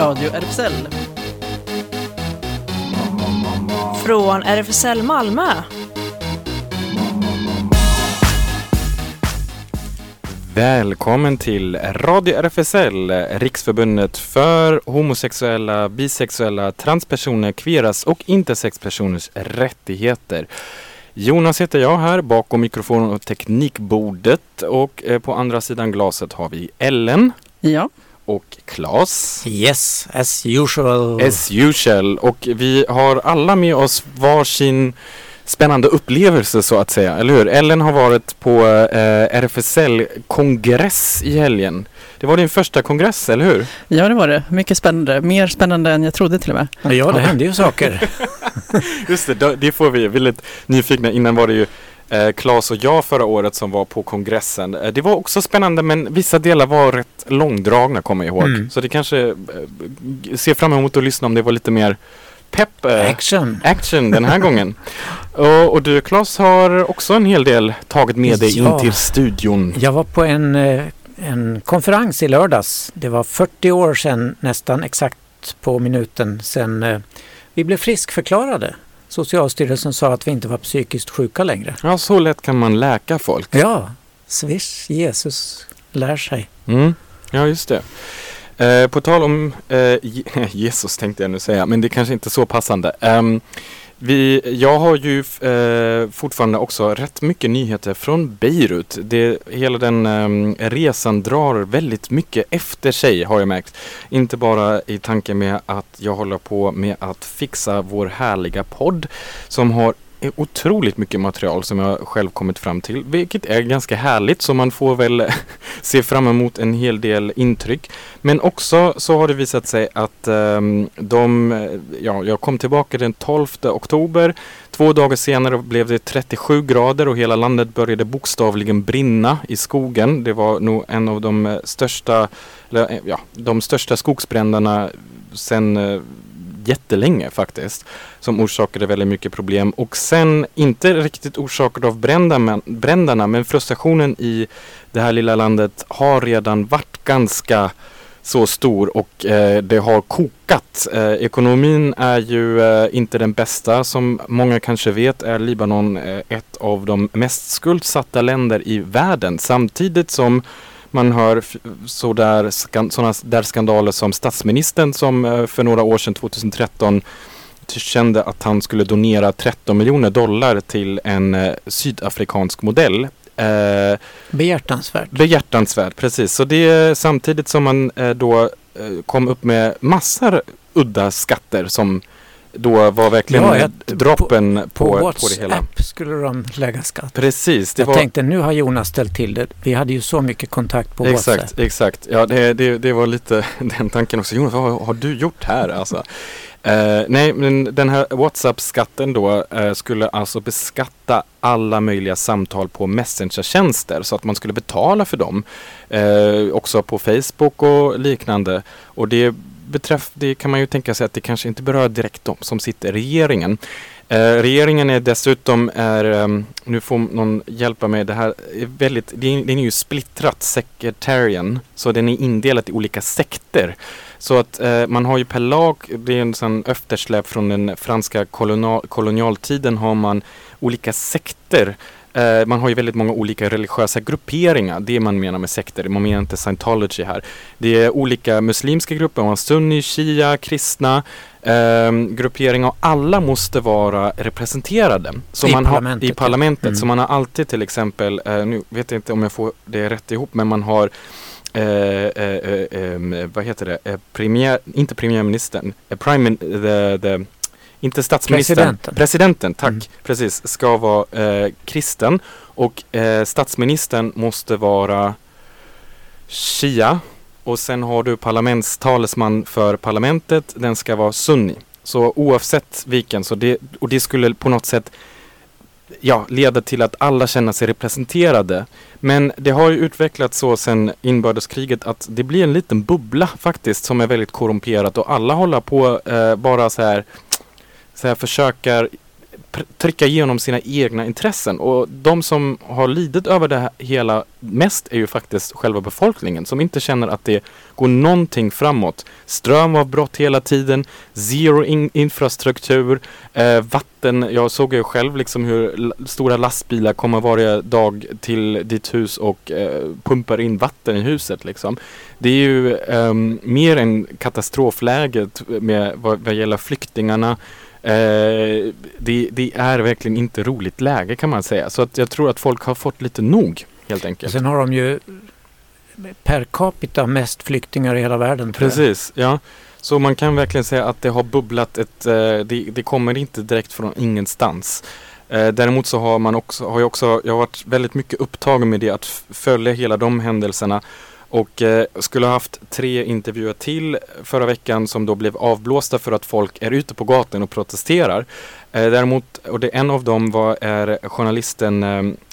Radio RFSL. Från RFSL Malmö. Välkommen till Radio RFSL, Riksförbundet för homosexuella, bisexuella, transpersoner, kveras och intersexpersoners rättigheter. Jonas heter jag här bakom mikrofonen och teknikbordet och eh, på andra sidan glaset har vi Ellen Ja, och Klas. Yes, as usual. As usual. Och vi har alla med oss varsin spännande upplevelse så att säga, eller hur? Ellen har varit på eh, RFSL-kongress i helgen. Det var din första kongress, eller hur? ja det var det. Mycket spännande. Mer spännande än jag trodde till och med. Ja, det hände ju saker. Just det, då- det får vi. Vi är lite nyfikna. Innan var det ju eh, Claes och jag förra året som var på kongressen. Eh, det var också spännande men vissa delar var rätt långdragna kommer jag ihåg. Mm. Så det kanske eh, ser fram emot att lyssna om det var lite mer pepp. Eh, Action. action den här gången. Och, och du Claes har också en hel del tagit med dig in Ja. till studion. Jag var på en, eh, en konferens i lördags. Det var 40 år sedan, nästan exakt på minuten, sedan eh, vi blev friskförklarade. Socialstyrelsen sa att vi inte var psykiskt sjuka längre. Ja, så lätt kan man läka folk. Ja, swish, Jesus lär sig. Mm. Ja, just det. Eh, på tal om eh, Je- Jesus tänkte jag nu säga, men det är kanske inte så passande. Ehm, vi, jag har ju eh, fortfarande också rätt mycket nyheter från Beirut. Det, hela den eh, resan drar väldigt mycket efter sig har jag märkt. Inte bara i tanke med att jag håller på med att fixa vår härliga podd som har otroligt mycket material som jag själv kommit fram till, vilket är ganska härligt så man får väl se fram emot en hel del intryck. Men också så har det visat sig att um, de, ja, jag kom tillbaka den 12 oktober. Två dagar senare blev det 37 grader och hela landet började bokstavligen brinna i skogen. Det var nog en av de eh, största, eller, eh, ja, de största skogsbränderna sedan eh, jättelänge faktiskt. Som orsakade väldigt mycket problem och sen inte riktigt orsakad av brändarna, brändarna men frustrationen i det här lilla landet har redan varit ganska så stor och eh, det har kokat. Eh, ekonomin är ju eh, inte den bästa. Som många kanske vet är Libanon eh, ett av de mest skuldsatta länder i världen. Samtidigt som man hör sådär, sådana där skandaler som statsministern som eh, för några år sedan, 2013, kände att han skulle donera 13 miljoner dollar till en eh, sydafrikansk modell. Eh, Behjärtansvärt. Behjärtansvärt, precis. Så det är samtidigt som man eh, då eh, kom upp med massor udda skatter som då var verkligen Ja, jag- droppen på, På, på, WhatsApp det hela. skulle de lägga skatt. Precis, det jag var tänkte nu har Jonas ställt till det. Vi hade ju så mycket kontakt på exakt, WhatsApp. exakt. Ja, det, det, det var lite den tanken också. Jonas, vad har du gjort här alltså? Eh, nej, men den här WhatsApp-skatten då eh, skulle alltså beskatta alla möjliga samtal på Messenger-tjänster så att man skulle betala för dem. Eh, också på Facebook och liknande. Och det, beträff, det kan man ju tänka sig att det kanske inte berör direkt de som sitter i regeringen. Eh, regeringen är dessutom, är, ehm, nu får någon hjälpa mig, det här är väldigt, den är ju splittrat, secretarian, så den är indelad i olika sekter. Så att eh, man har ju per lag, det är en sån eftersläp från den franska kolonial, kolonialtiden, har man olika sekter. Eh, man har ju väldigt många olika religiösa grupperingar, det man menar med sekter, man menar inte scientology här. Det är olika muslimska grupper, man har sunni, shia, kristna, ehm, grupperingar och alla måste vara representerade. Så I man parlamentet, Har, I ja. parlamentet. Mm. Så man har alltid till exempel, eh, nu vet jag inte om jag får det rätt ihop, men man har eh, eh, eh, ehm, vad heter det, eh, premiär, inte premiärministern, eh, prime, the, the, inte statsministern, Presidenten. presidenten tack, Mm. precis, ska vara eh, kristen och eh, statsministern måste vara shia och sen har du parlamentstalesman för parlamentet, den ska vara sunni. Så oavsett vilken, så det, och det skulle på något sätt ja, leda till att alla känner sig representerade. Men det har ju utvecklats så sedan inbördeskriget att det blir en liten bubbla faktiskt som är väldigt korrumperad och alla håller på eh, bara så här, så här försöker trycka igenom sina egna intressen. Och de som har lidit över det här hela mest är ju faktiskt själva befolkningen som inte känner att det går någonting framåt. Strömavbrott hela tiden, zero in infrastruktur, eh, vatten. Jag såg ju själv liksom hur stora lastbilar kommer varje dag till ditt hus och eh, pumpar in vatten i huset liksom. Det är ju eh, mer än katastrofläget med vad, vad gäller flyktingarna. Eh, det, det är verkligen inte roligt läge kan man säga. Så att jag tror att folk har fått lite nog helt enkelt. Sen har de ju per capita mest flyktingar i hela världen. Precis, ja. Så man kan verkligen säga att det har bubblat ett, eh, det, det kommer inte direkt från ingenstans. Eh, däremot så har man också, har jag också, jag har varit väldigt mycket upptagen med det att följa hela de händelserna och eh, skulle ha haft tre intervjuer till förra veckan som då blev avblåsta för att folk är ute på gatan och protesterar. Eh, däremot, och det, en av dem var, är journalisten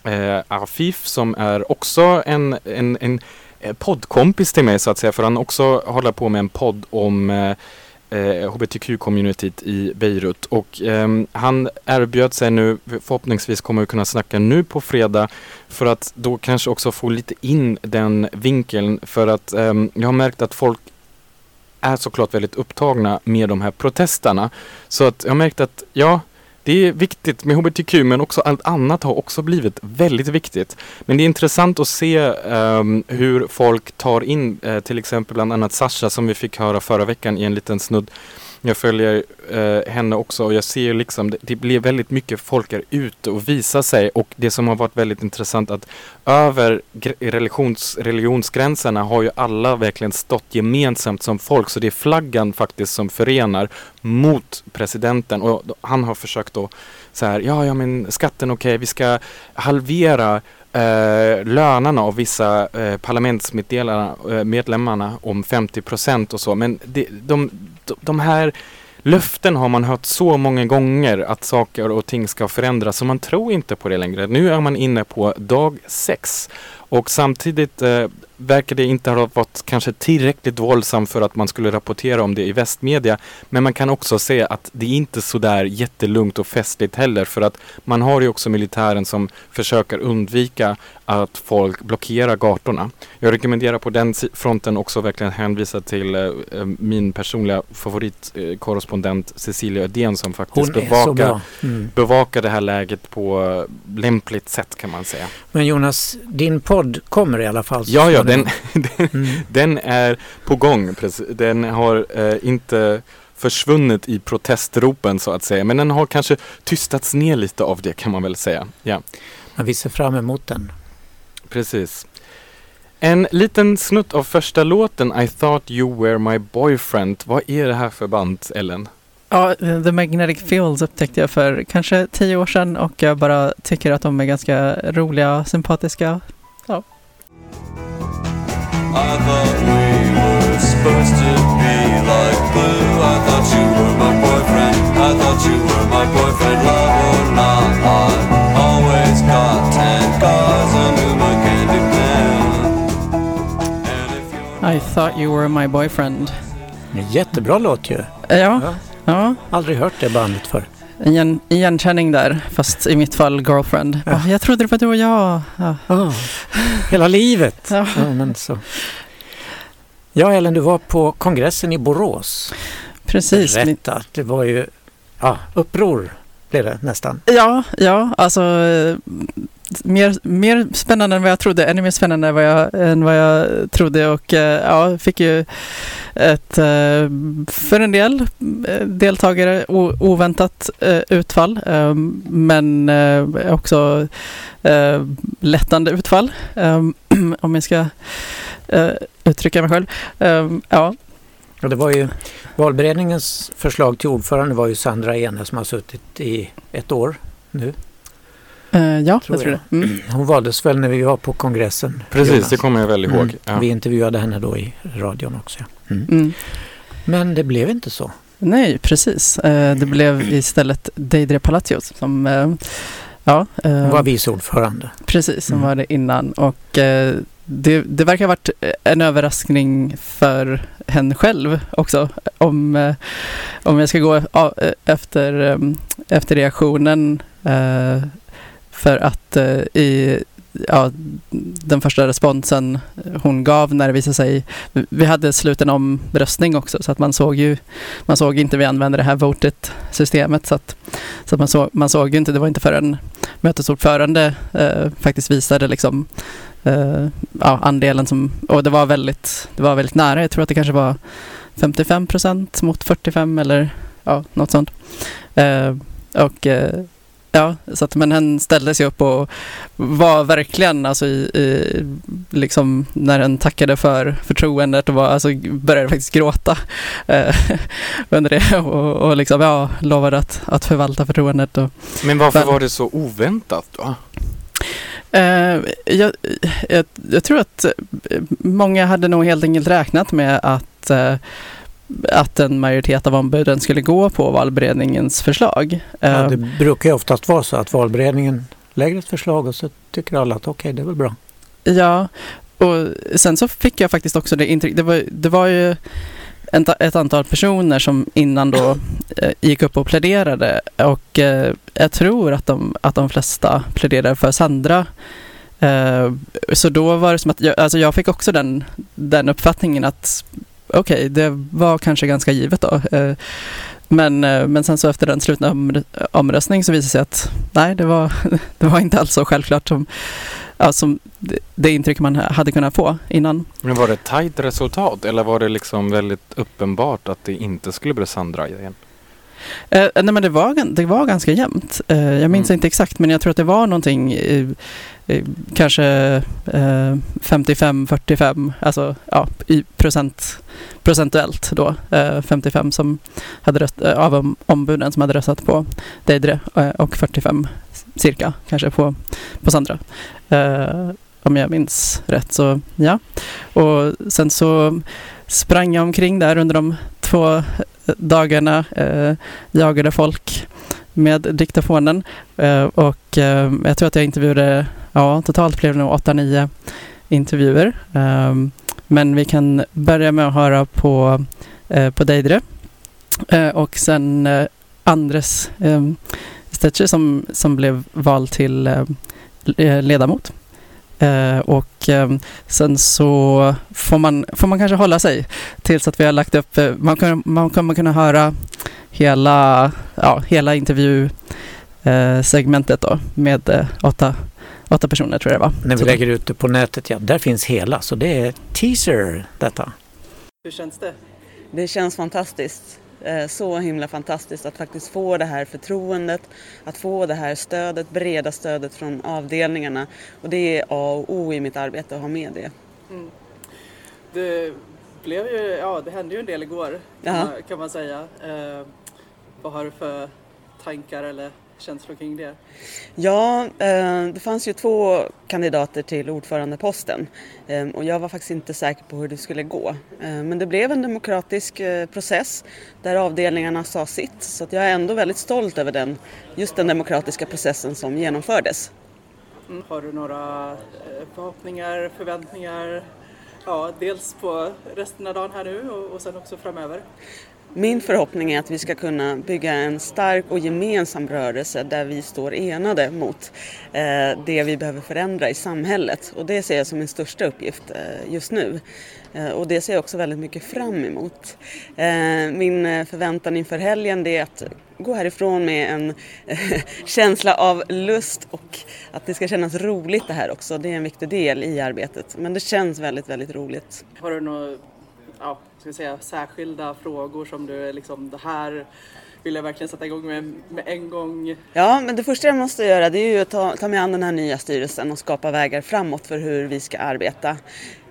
eh, eh Afif som är också en, en, en eh, poddkompis till mig så att säga för han också håller på med en podd om eh, eh, hbtq-communityt i Beirut och eh, han erbjöd sig nu, förhoppningsvis kommer vi kunna snacka nu på fredag för att då kanske också få lite in den vinkeln för att eh, jag har märkt att folk är såklart väldigt upptagna med de här protesterna. Så att jag har märkt att ja, det är viktigt med hbtq men också allt annat har också blivit väldigt viktigt. Men det är intressant att se um, hur folk tar in uh, till exempel bland annat Sasha som vi fick höra förra veckan i en liten snudd. Jag följer eh, henne också och jag ser liksom det, det blir väldigt mycket folk är ute och visar sig och det som har varit väldigt intressant att över religions, religionsgränserna har ju alla verkligen stått gemensamt som folk. Så det är flaggan faktiskt som förenar mot presidenten och han har försökt då så här, ja ja men skatten okej, vi ska halvera eh, lönerna av vissa eh, parlamentsmedlemmarna eh, om 50 procent och så. Men det, de, de, de här Löften har man hört så många gånger att saker och ting ska förändras så man tror inte på det längre. Nu är man inne på dag sex och samtidigt eh, verkar det inte ha varit kanske tillräckligt våldsamt för att man skulle rapportera om det i västmedia. Men man kan också se att det är inte så där jättelugnt och festligt heller för att man har ju också militären som försöker undvika att folk blockerar gatorna. Jag rekommenderar på den fronten också verkligen hänvisa till eh, eh, min personliga favoritkorrespondent Cecilia Ödén som faktiskt bevakar. Mm. bevakar det här läget på eh, lämpligt sätt kan man säga. Men Jonas, din podd kommer i alla fall. Ja, ja, den, Mm. den är på gång. precis. Den har eh, inte försvunnit i protestropen så att säga. Men den har kanske tystats ner lite av det kan man väl säga. Ja, Men vi ser fram emot den. precis. En liten snutt av första låten I thought you were my boyfriend. Vad är det här för band, Ellen? Ja, The Magnetic Fields upptäckte jag för kanske tio år sedan och jag bara tycker att de är ganska roliga, sympatiska. I thought we were supposed to be like glue. I thought you were my boyfriend. I thought you were my boyfriend, love or not. I always got ten cars under my candy pan. And if you're I thought you were my boyfriend. En Jättebra låt ju. Ja, Ja. ja Aldrig hört det bandet för. En igen, igenkänning där, fast i mitt fall girlfriend. Ja. Ja. Jag trodde det var du och jag. Ja. Ah, hela livet. Ja. Ja, men så. ja, Ellen, du var på kongressen i Borås. Precis. Berätta. Det var ju ja, uppror blev det nästan. Ja, ja, alltså mer, mer spännande än vad jag trodde, ännu mer spännande än vad jag, än vad jag trodde och eh, ja, fick ju ett eh, för en del eh, deltagare oväntat utfall men också lättande utfall om jag ska uttrycka mig själv. Ja, ja, Och det var ju valberedningens förslag till ordförande var ju Sandra Ene som har suttit i ett år nu. eh, ja Tror jag tror det. Mm. Hon valdes väl när vi var på kongressen. Precis, Jonas. det kommer jag väl ihåg. Mm. Ja. Vi intervjuade henne då i radion också. ja. Mm. Mm. Men det blev inte så. Nej, precis. Eh, det blev istället Deidre Palacios som eh, ja, Hon var vice ordförande. precis, som Mm. var det innan. Och det, det verkar ha varit eh, en överraskning för henne själv också. Om, eh, om jag ska gå eh, efter efter reaktionen för att i ja, den första responsen hon gav när det visade sig, vi hade sluten omröstning också så att man såg ju, man såg inte vi använde det här voted-systemet så att, så att man, såg, man såg ju inte, det var inte förrän mötesordförande eh, faktiskt visade liksom eh, ja, andelen som, och det var väldigt, det var väldigt nära, jag tror att det kanske var 55 procent mot 45 eller ja, något sånt. Eh, och eh, Ja, så att, men han ställde sig upp och var verkligen, alltså i, i, liksom när han tackade för förtroendet och var, alltså, började faktiskt gråta eh, under det och, och liksom, ja, lovade att, att förvalta förtroendet. Och, Men varför var det så oväntat då? Eh, jag, jag, jag, tror att många hade nog helt enkelt räknat med att eh, att en majoritet av ombuden skulle gå på valberedningens förslag. Ja, det brukar ju oftast vara så att valberedningen lägger ett förslag och så tycker alla att okej, okay, det är väl bra. Ja, och sen så fick jag faktiskt också det intrycket, det var, det var ju ett antal personer som innan då eh, gick upp och pläderade och eh, jag tror att de, att de flesta pläderade för Sandra. Eh, så då var det som att jag, alltså jag fick också den, den uppfattningen att okej, okay, det var kanske ganska givet då. Men, men sen så efter den slutna omröstningen så visade det sig att nej, det var, det var inte alls så självklart som, ja, som det intryck man hade kunnat få innan. Men var det ett tajt resultat eller var det liksom väldigt uppenbart att det inte skulle bli Sandra igen? Eh, nej men det var, det var ganska jämnt. Eh, jag minns mm. inte exakt men jag tror att det var någonting eh, Eh, kanske eh, 55-45, alltså ja, i procent, procentuellt då. Eh, 55 som hade röst, av ombuden som hade röstat på Deidre och 45 cirka kanske på, på Sandra. om jag minns rätt så ja. Och sen så sprang jag omkring där under de två dagarna eh, jagade folk med diktafonen eh, och eh, jag tror att jag intervjuade, ja totalt blev det nog 8-9 intervjuer. Um, men vi kan börja med att höra på, eh, på Deidre eh, och sen eh, Andres eh, Stetcher som, som blev vald till eh, ledamot. Eh, och eh, sen så får man, får man kanske hålla sig tills att vi har lagt upp, eh, man, kan, man kommer kunna höra hela, ja, hela intervjusegmentet eh, då med eh, åtta, åtta personer tror jag det var. När vi lägger ut det på nätet, ja, där finns hela, så det är teaser detta. Hur känns det? Det känns fantastiskt. Eh, så himla fantastiskt att faktiskt få det här förtroendet, att få det här stödet, breda stödet från avdelningarna. Och det är A och O i mitt arbete att ha med det. Mm. Det blev ju, ja det hände ju en del igår kan, man, kan man, säga. Eh, vad har du för tankar eller känslor kring det? Ja, eh, det fanns ju två kandidater till ordförandeposten eh, och jag var faktiskt inte säker på hur det skulle gå. Eh, men det blev en demokratisk process där avdelningarna sa sitt så jag är ändå väldigt stolt över den, just den demokratiska processen som genomfördes. Mm. Har du några förhoppningar, förväntningar Ja, dels på resten av dagen här nu och sen också framöver. Min förhoppning är att vi ska kunna bygga en stark och gemensam rörelse där vi står enade mot eh, det vi behöver förändra i samhället. Och det ser jag som min största uppgift eh, just nu. Eh, och det ser jag också väldigt mycket fram emot. Min förväntan inför helgen är att gå härifrån med en känsla av lust och att det ska kännas roligt det här också. Det är en viktig del i arbetet. Men det känns väldigt, väldigt roligt. Har du något ja, ska säga, särskilda frågor som du liksom det här vill jag verkligen sätta igång med, med en gång. Ja, men det första jag måste göra det är ju att ta, ta mig an den här nya styrelsen och skapa vägar framåt för hur vi ska arbeta.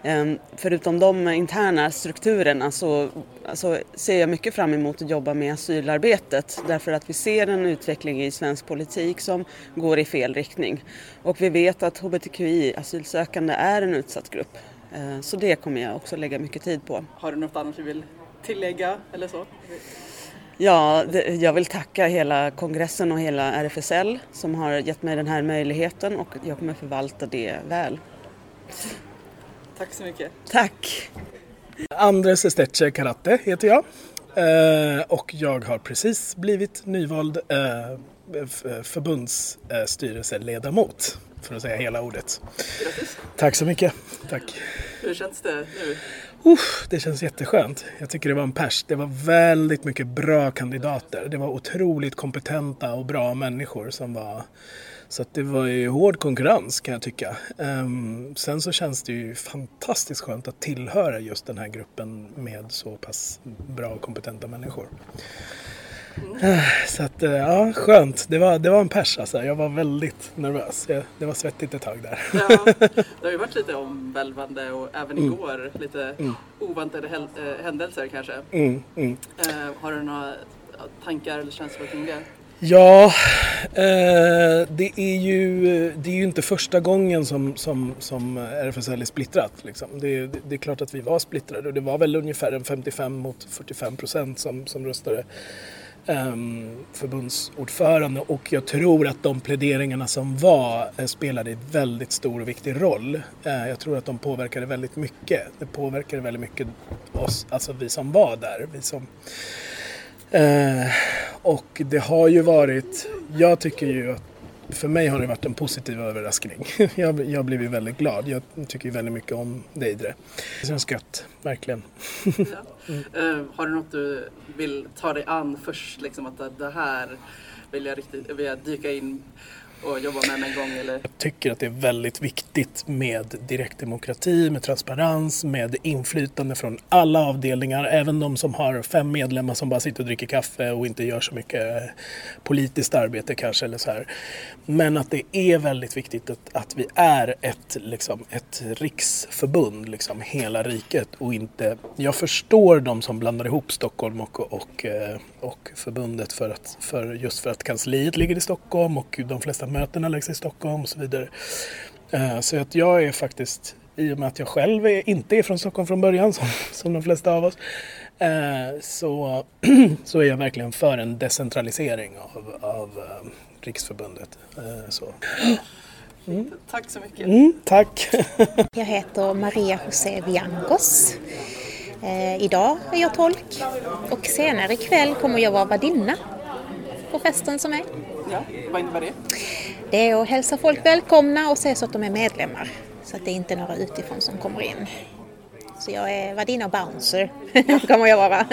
Ehm, förutom de interna strukturerna så alltså, ser jag mycket fram emot att jobba med asylarbetet därför att vi ser en utveckling i svensk politik som går i fel riktning. Och vi vet att hbtqi-asylsökande är en utsatt grupp. Ehm, så det kommer jag också lägga mycket tid på. Har du något annat du vill tillägga eller så? Ja, det, jag vill tacka hela kongressen och hela RFSL som har gett mig den här möjligheten och jag kommer förvalta det väl. Tack så mycket. Tack. Andres Estetche Karate heter jag. Eh, och jag har precis blivit nyvald eh, förbundsstyrelseledamot. För att säga hela ordet. Grattis! Tack så mycket. Tack. Hur känns det nu? Uff, det känns jätteskönt. Jag tycker det var en pers. Det var väldigt mycket bra kandidater. Det var otroligt kompetenta och bra människor som var... Så det var ju hård konkurrens kan jag tycka. Ehm, sen så känns det ju fantastiskt skönt att tillhöra just den här gruppen med så pass bra och kompetenta människor. Så att eh, ja, skönt. Det var, det var en pers alltså. Jag var väldigt nervös. Jag, det var svettigt ett tag där. Ja, det har ju varit lite omvälvande och även igår lite oväntade häl- eh, händelser kanske. Mm, mm. Eh, har du några tankar eller känslor kring det? Ja, eh, det, är ju, det är ju inte första gången som, som, som RFSL är splittrat. Liksom. Det, är- det är klart att vi var splittrade och det var väl ungefär en 55 mot 45 procent som, som röstade Ehm, förbundsordförande och jag tror att de pläderingarna som var eh, spelade en väldigt stor och viktig roll. Eh, jag tror att de påverkade väldigt mycket. Det påverkade väldigt mycket oss, alltså vi som var där. Vi som, eh, och det har ju varit, jag tycker ju att för mig har det varit en positiv överraskning. jag, jag blev ju väldigt glad. Jag tycker ju väldigt mycket om Deidre. Det känns gött, verkligen. Eh, har du något du vill ta dig an först? Liksom att det- det här vill jag, riktigt, vill jag dyka in och jobba med en gång? Eller? Jag tycker att det är väldigt viktigt med direktdemokrati, med transparens, med inflytande från alla avdelningar. Även de som har fem medlemmar som bara sitter och dricker kaffe och inte gör så mycket eh, politiskt arbete kanske. Eller så här. Men att det är väldigt viktigt att, att vi är ett, liksom, ett riksförbund, liksom, hela riket. Och inte, jag förstår de som blandar ihop Stockholm och, och, eh, och förbundet för att, för, just för att kansliet ligger i Stockholm och de flesta mötena läggs i Stockholm och så vidare. Eh, Så att jag är faktiskt, i och med att jag själv är, inte är från Stockholm från början som, som de flesta av oss, eh, så, så är jag verkligen för en decentralisering av, av eh, Riksförbundet. Så. Tack så mycket. Mm, tack! Jag heter Maria José Viancos. Eh, idag är jag tolk och senare ikväll kommer jag vara värdinna på festen som är. Ja, vad innebär det? Det är att hälsa folk välkomna och se så att de är medlemmar. Så att det inte är några utifrån som kommer in. Så jag är värdinna och bouncer, kommer jag vara.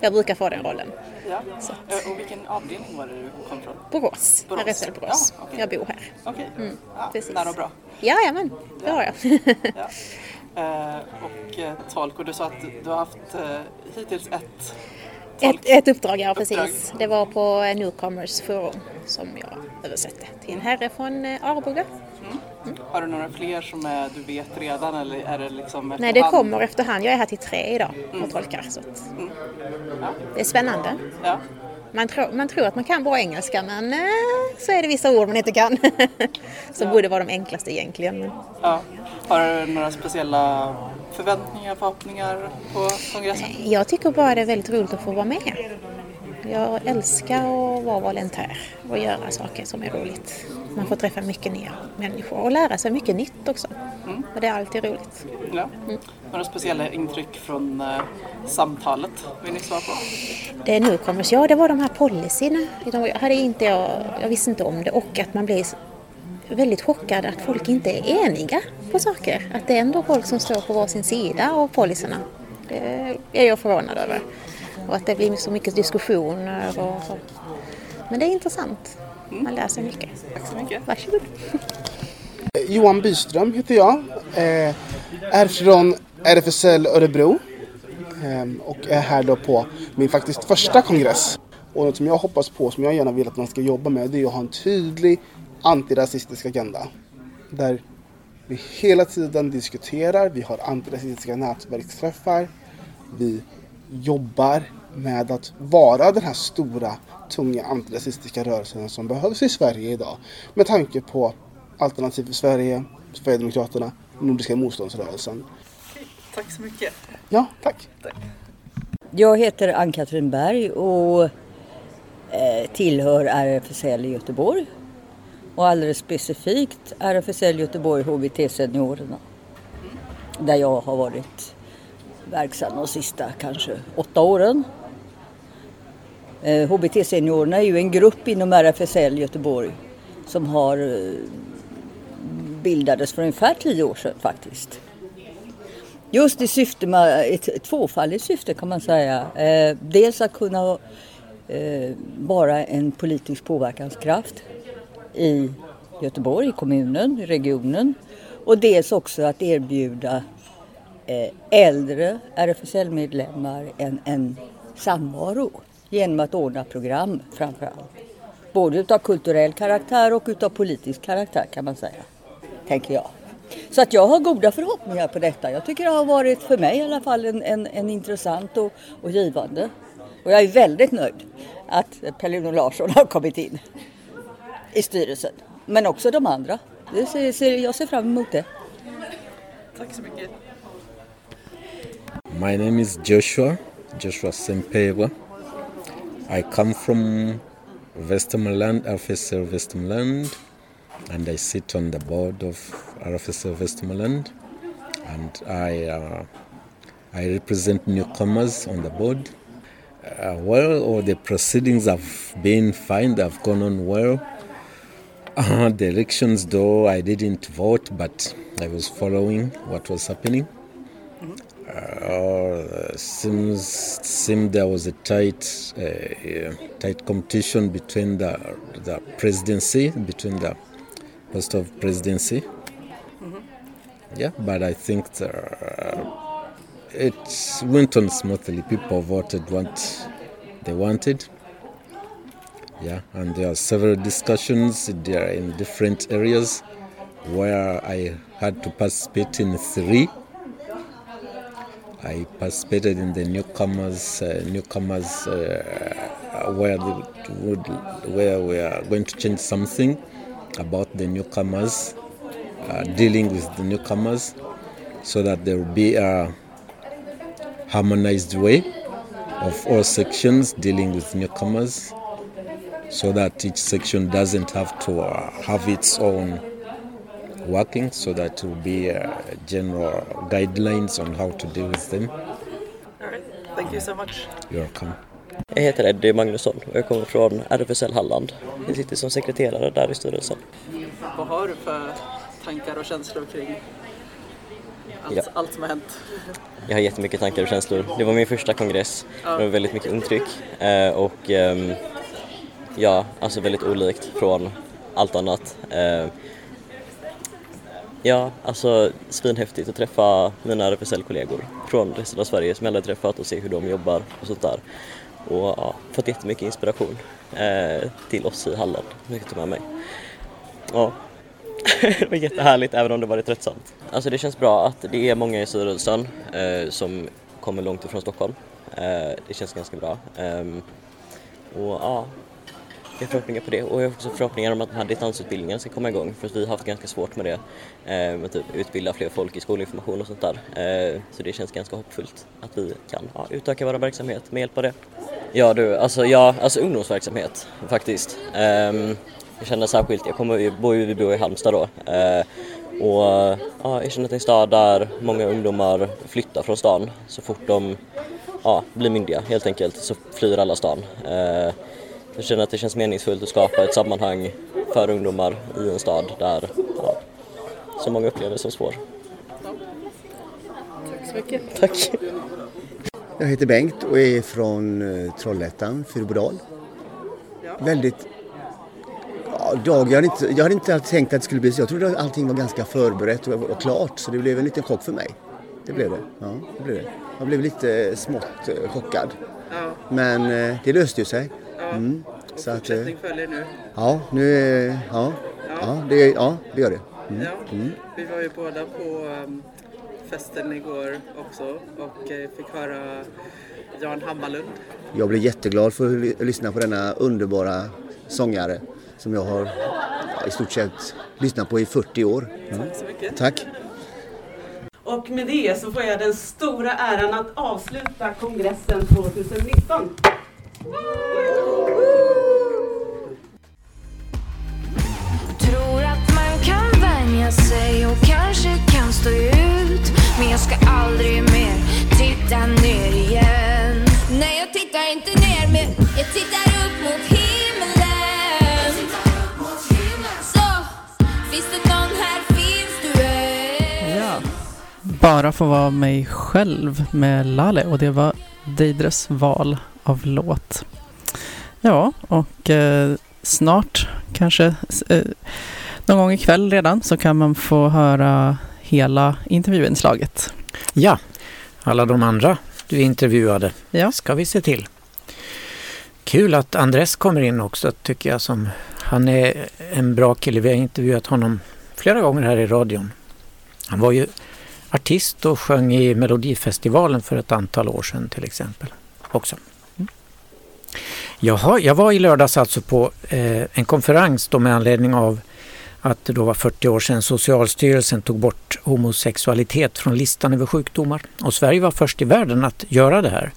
Jag brukar få den rollen. Ja. Eh, och vilken avdelning var det du kom från? Borås, Borås. RFSL Borås. Ja, okej. Jag bor här. Okej, ja, precis. nära och bra. Jajamän, det har jag. Ja. Eh, och eh, tolk, och du sa att du har haft eh, hittills ett Ett, ett uppdrag, ja Uppdrag. precis. Det var på Newcomers Forum som jag översatte till en herre från Arboga. Har du några fler som är, du vet redan eller är det liksom Nej, det kommer efterhand. Jag är här till tre idag och tolkar. Så att det är spännande. Ja. Man, tror man tror att man kan bra engelska men eh, så är det vissa ord man inte kan. som borde vara de enklaste egentligen. Men ja. Har du några speciella förväntningar, förhoppningar på kongressen? jag tycker bara det är väldigt roligt att få vara med. Jag älskar att vara volontär och göra saker som är roligt. Man får träffa mycket nya människor och lära sig mycket nytt också. Och det är alltid roligt. Ja. Några speciella intryck från eh, samtalet vill ni svara på? Det är newcomers, ja det var de här policyerna. De hade inte jag, jag visste inte om det och att man blir väldigt chockad att folk inte är eniga på saker. Att det är ändå folk som står på varsin sida av policyerna. Det är jag förvånad över. Och att det blir så mycket diskussioner och så. Men det är intressant. Man lär sig mycket. Tack så mycket. Varsågod. Johan Byström heter jag. Eh, är från RFSL Örebro. Eh, och är här då på min faktiskt första kongress. Och något som jag hoppas på, som jag gärna vill att man ska jobba med, det är att ha en tydlig antirasistisk agenda. Där vi hela tiden diskuterar, vi har antirasistiska nätverksträffar. Vi jobbar med att vara den här stora, tunga antirasistiska rörelsen som behövs i Sverige idag. Med tanke på Alternativ för Sverige, Sverigedemokraterna, Nordiska motståndsrörelsen. Tack så mycket. Ja, tack. Jag heter Ann-Katrin Berg och eh, tillhör RFSL i Göteborg. Och alldeles specifikt RFSL Göteborg HBT Seniorerna. Där jag har varit verksam de sista kanske åtta åren. Eh, HBT-seniorerna är ju en grupp inom RFSL Göteborg som har eh, bildades för ungefär tio år sedan faktiskt. Just i syfte med ett, tvåfaldigt syfte kan man säga. Eh, dels att kunna vara en politisk påverkanskraft i Göteborg, i kommunen, i regionen. Och dels också att erbjuda Eh, äldre RFSL-medlemmar en, en samvaro genom att ordna program framför allt. Både utav kulturell karaktär och utav politisk karaktär kan man säga. Tänker jag. Så att jag har goda förhoppningar på detta. Jag tycker det har varit för mig i alla fall en, en, en intressant och, och givande. Och jag är väldigt nöjd att Pelle Larsson har kommit in i styrelsen. Men också de andra. Det ser, ser, jag ser fram emot det. Tack så mycket. My name is Joshua, Joshua Sempewa. I come from Västmanland, RFSL Västmanland, and I sit on the board of RFSL Västmanland, and I uh, I represent newcomers on the board. Uh, well, all the proceedings have been fine; they've gone on well. Uh, the elections, though, I didn't vote, but I was following what was happening. Uh, seems seemed there was a tight uh, tight competition between the the presidency between the post of presidency. Yeah, but I think the, it went on smoothly. People voted what they wanted. Yeah, and there are several discussions there in different areas where I had to participate in three. I participated in the newcomers, uh, newcomers, uh, where would, where we are going to change something about the newcomers, uh, dealing with the newcomers, so that there will be a harmonized way of all sections dealing with newcomers, so that each section doesn't have to uh, have its own working so that will be uh, general guidelines on how to deal with them. All right. Thank you so much. You're welcome. Jag heter Eddie Magnusson och jag kommer från RFSL Halland. Jag sitter som sekreterare där i styrelsen. Vad har du för tankar och känslor kring allt, Ja. allt som har hänt? Jag har jättemycket tankar och känslor. Det var min första kongress. Ja. Det var väldigt mycket intryck eh, och ehm, ja, alltså väldigt olikt från allt annat. Ja, alltså svinhäftigt att träffa mina RFSL-kollegor från resten av Sverige som jag aldrig träffat och se hur de jobbar och sånt där. Och ja, fått jättemycket inspiration eh, till oss i Halland, som jag ta med mig. Ja, det var jättehärligt även om det varit tröttsamt. Alltså det känns bra att det är många i styrelsen eh, som kommer långt ifrån Stockholm. Eh, det känns ganska bra. Ehm, och ja, jag har förhoppningar på det och jag har också förhoppningar om att den här distansutbildningen ska komma igång för att vi har haft ganska svårt med det. Eh, med typ utbilda fler folk i skolinformation och sånt där. Eh, så det känns ganska hoppfullt att vi kan ja, utöka vår verksamhet med hjälp av det. Ja du, alltså, ja, alltså ungdomsverksamhet faktiskt. Ehm, jag känner särskilt, jag kommer, jag bor ju, vi bor i Halmstad då. Eh, och ja, jag känner att det är en stad där många ungdomar flyttar från stan så fort de ja, blir myndiga helt enkelt så flyr alla stan. Eh, jag känner att det känns meningsfullt att skapa ett sammanhang för ungdomar i en stad där ja, så många upplever det som svår. Tack så mycket. Tack. Jag heter Bengt och är från eh, Trollhättan, Fyrbodal. Väldigt... Ja, dag, jag, hade inte, jag hade inte tänkt att det skulle bli så. Jag trodde att allting var ganska förberett och, och klart så det blev en liten chock för mig. Det blev det. Ja, det blev det. Jag blev lite smått eh, chockad. Men eh, det löste ju sig. Ja. Mm. Så att, eh, Fortsättning följer nu. ja, nu... eh, Ja, ja, det, ja, det gör det. Mm. Ja. Mm. Vi var ju båda på um, festen igår också och eh, fick höra Jan Hammarlund. Jag blir jätteglad för att ly- lyssna på denna underbara sångare som jag har ja, i stort sett lyssnat på i 40 år. Mm. Tack så mycket. Tack. Och med det så får jag den stora äran att avsluta kongressen 2019. Tror att man kan vänja sig och kanske kan stå ut. Men jag ska aldrig mer titta ner igen. Nej, jag tittar inte ner, men jag tittar upp mot himlen. Så, finns det någon här finns du än. Ja. Bara få vara mig själv med Lale och det var Deidres val av låt. Ja, och eh, snart, kanske eh, någon gång ikväll redan, så kan man få höra hela intervjuinslaget. Ja, alla de andra du intervjuade ja. ska vi se till. Kul att Andres kommer in också tycker jag. Som, han är en bra kille. Vi har intervjuat honom flera gånger här i radion. Han var ju artist och sjöng i Melodifestivalen för ett antal år sedan till exempel. också. Jaha, jag var i lördags alltså på eh, en konferens då med anledning av att det då var 40 år sedan Socialstyrelsen tog bort homosexualitet från listan över sjukdomar. Och Sverige var först i världen att göra det här.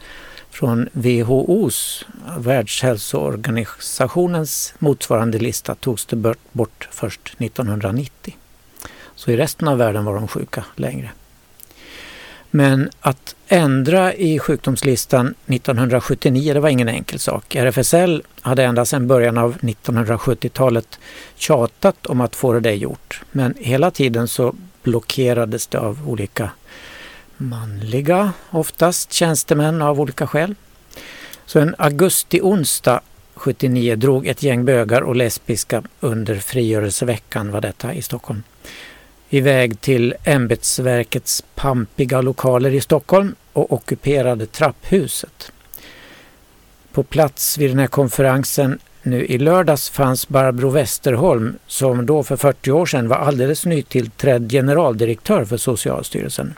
Från WHOs, Världshälsoorganisationens motsvarande lista togs det bort först 1990. Så i resten av världen var de sjuka längre. Men att ändra i sjukdomslistan 1979 det var ingen enkel sak. RFSL hade ända sedan början av 1970-talet tjatat om att få det där gjort. Men hela tiden så blockerades det av olika manliga, oftast tjänstemän av olika skäl. Så en augusti-onsdag 79 drog ett gäng bögar och lesbiska under frigörelseveckan var detta i Stockholm iväg till ämbetsverkets pampiga lokaler i Stockholm och ockuperade trapphuset. På plats vid den här konferensen nu i lördags fanns Barbro Westerholm som då för 40 år sedan var alldeles nytillträdd generaldirektör för Socialstyrelsen.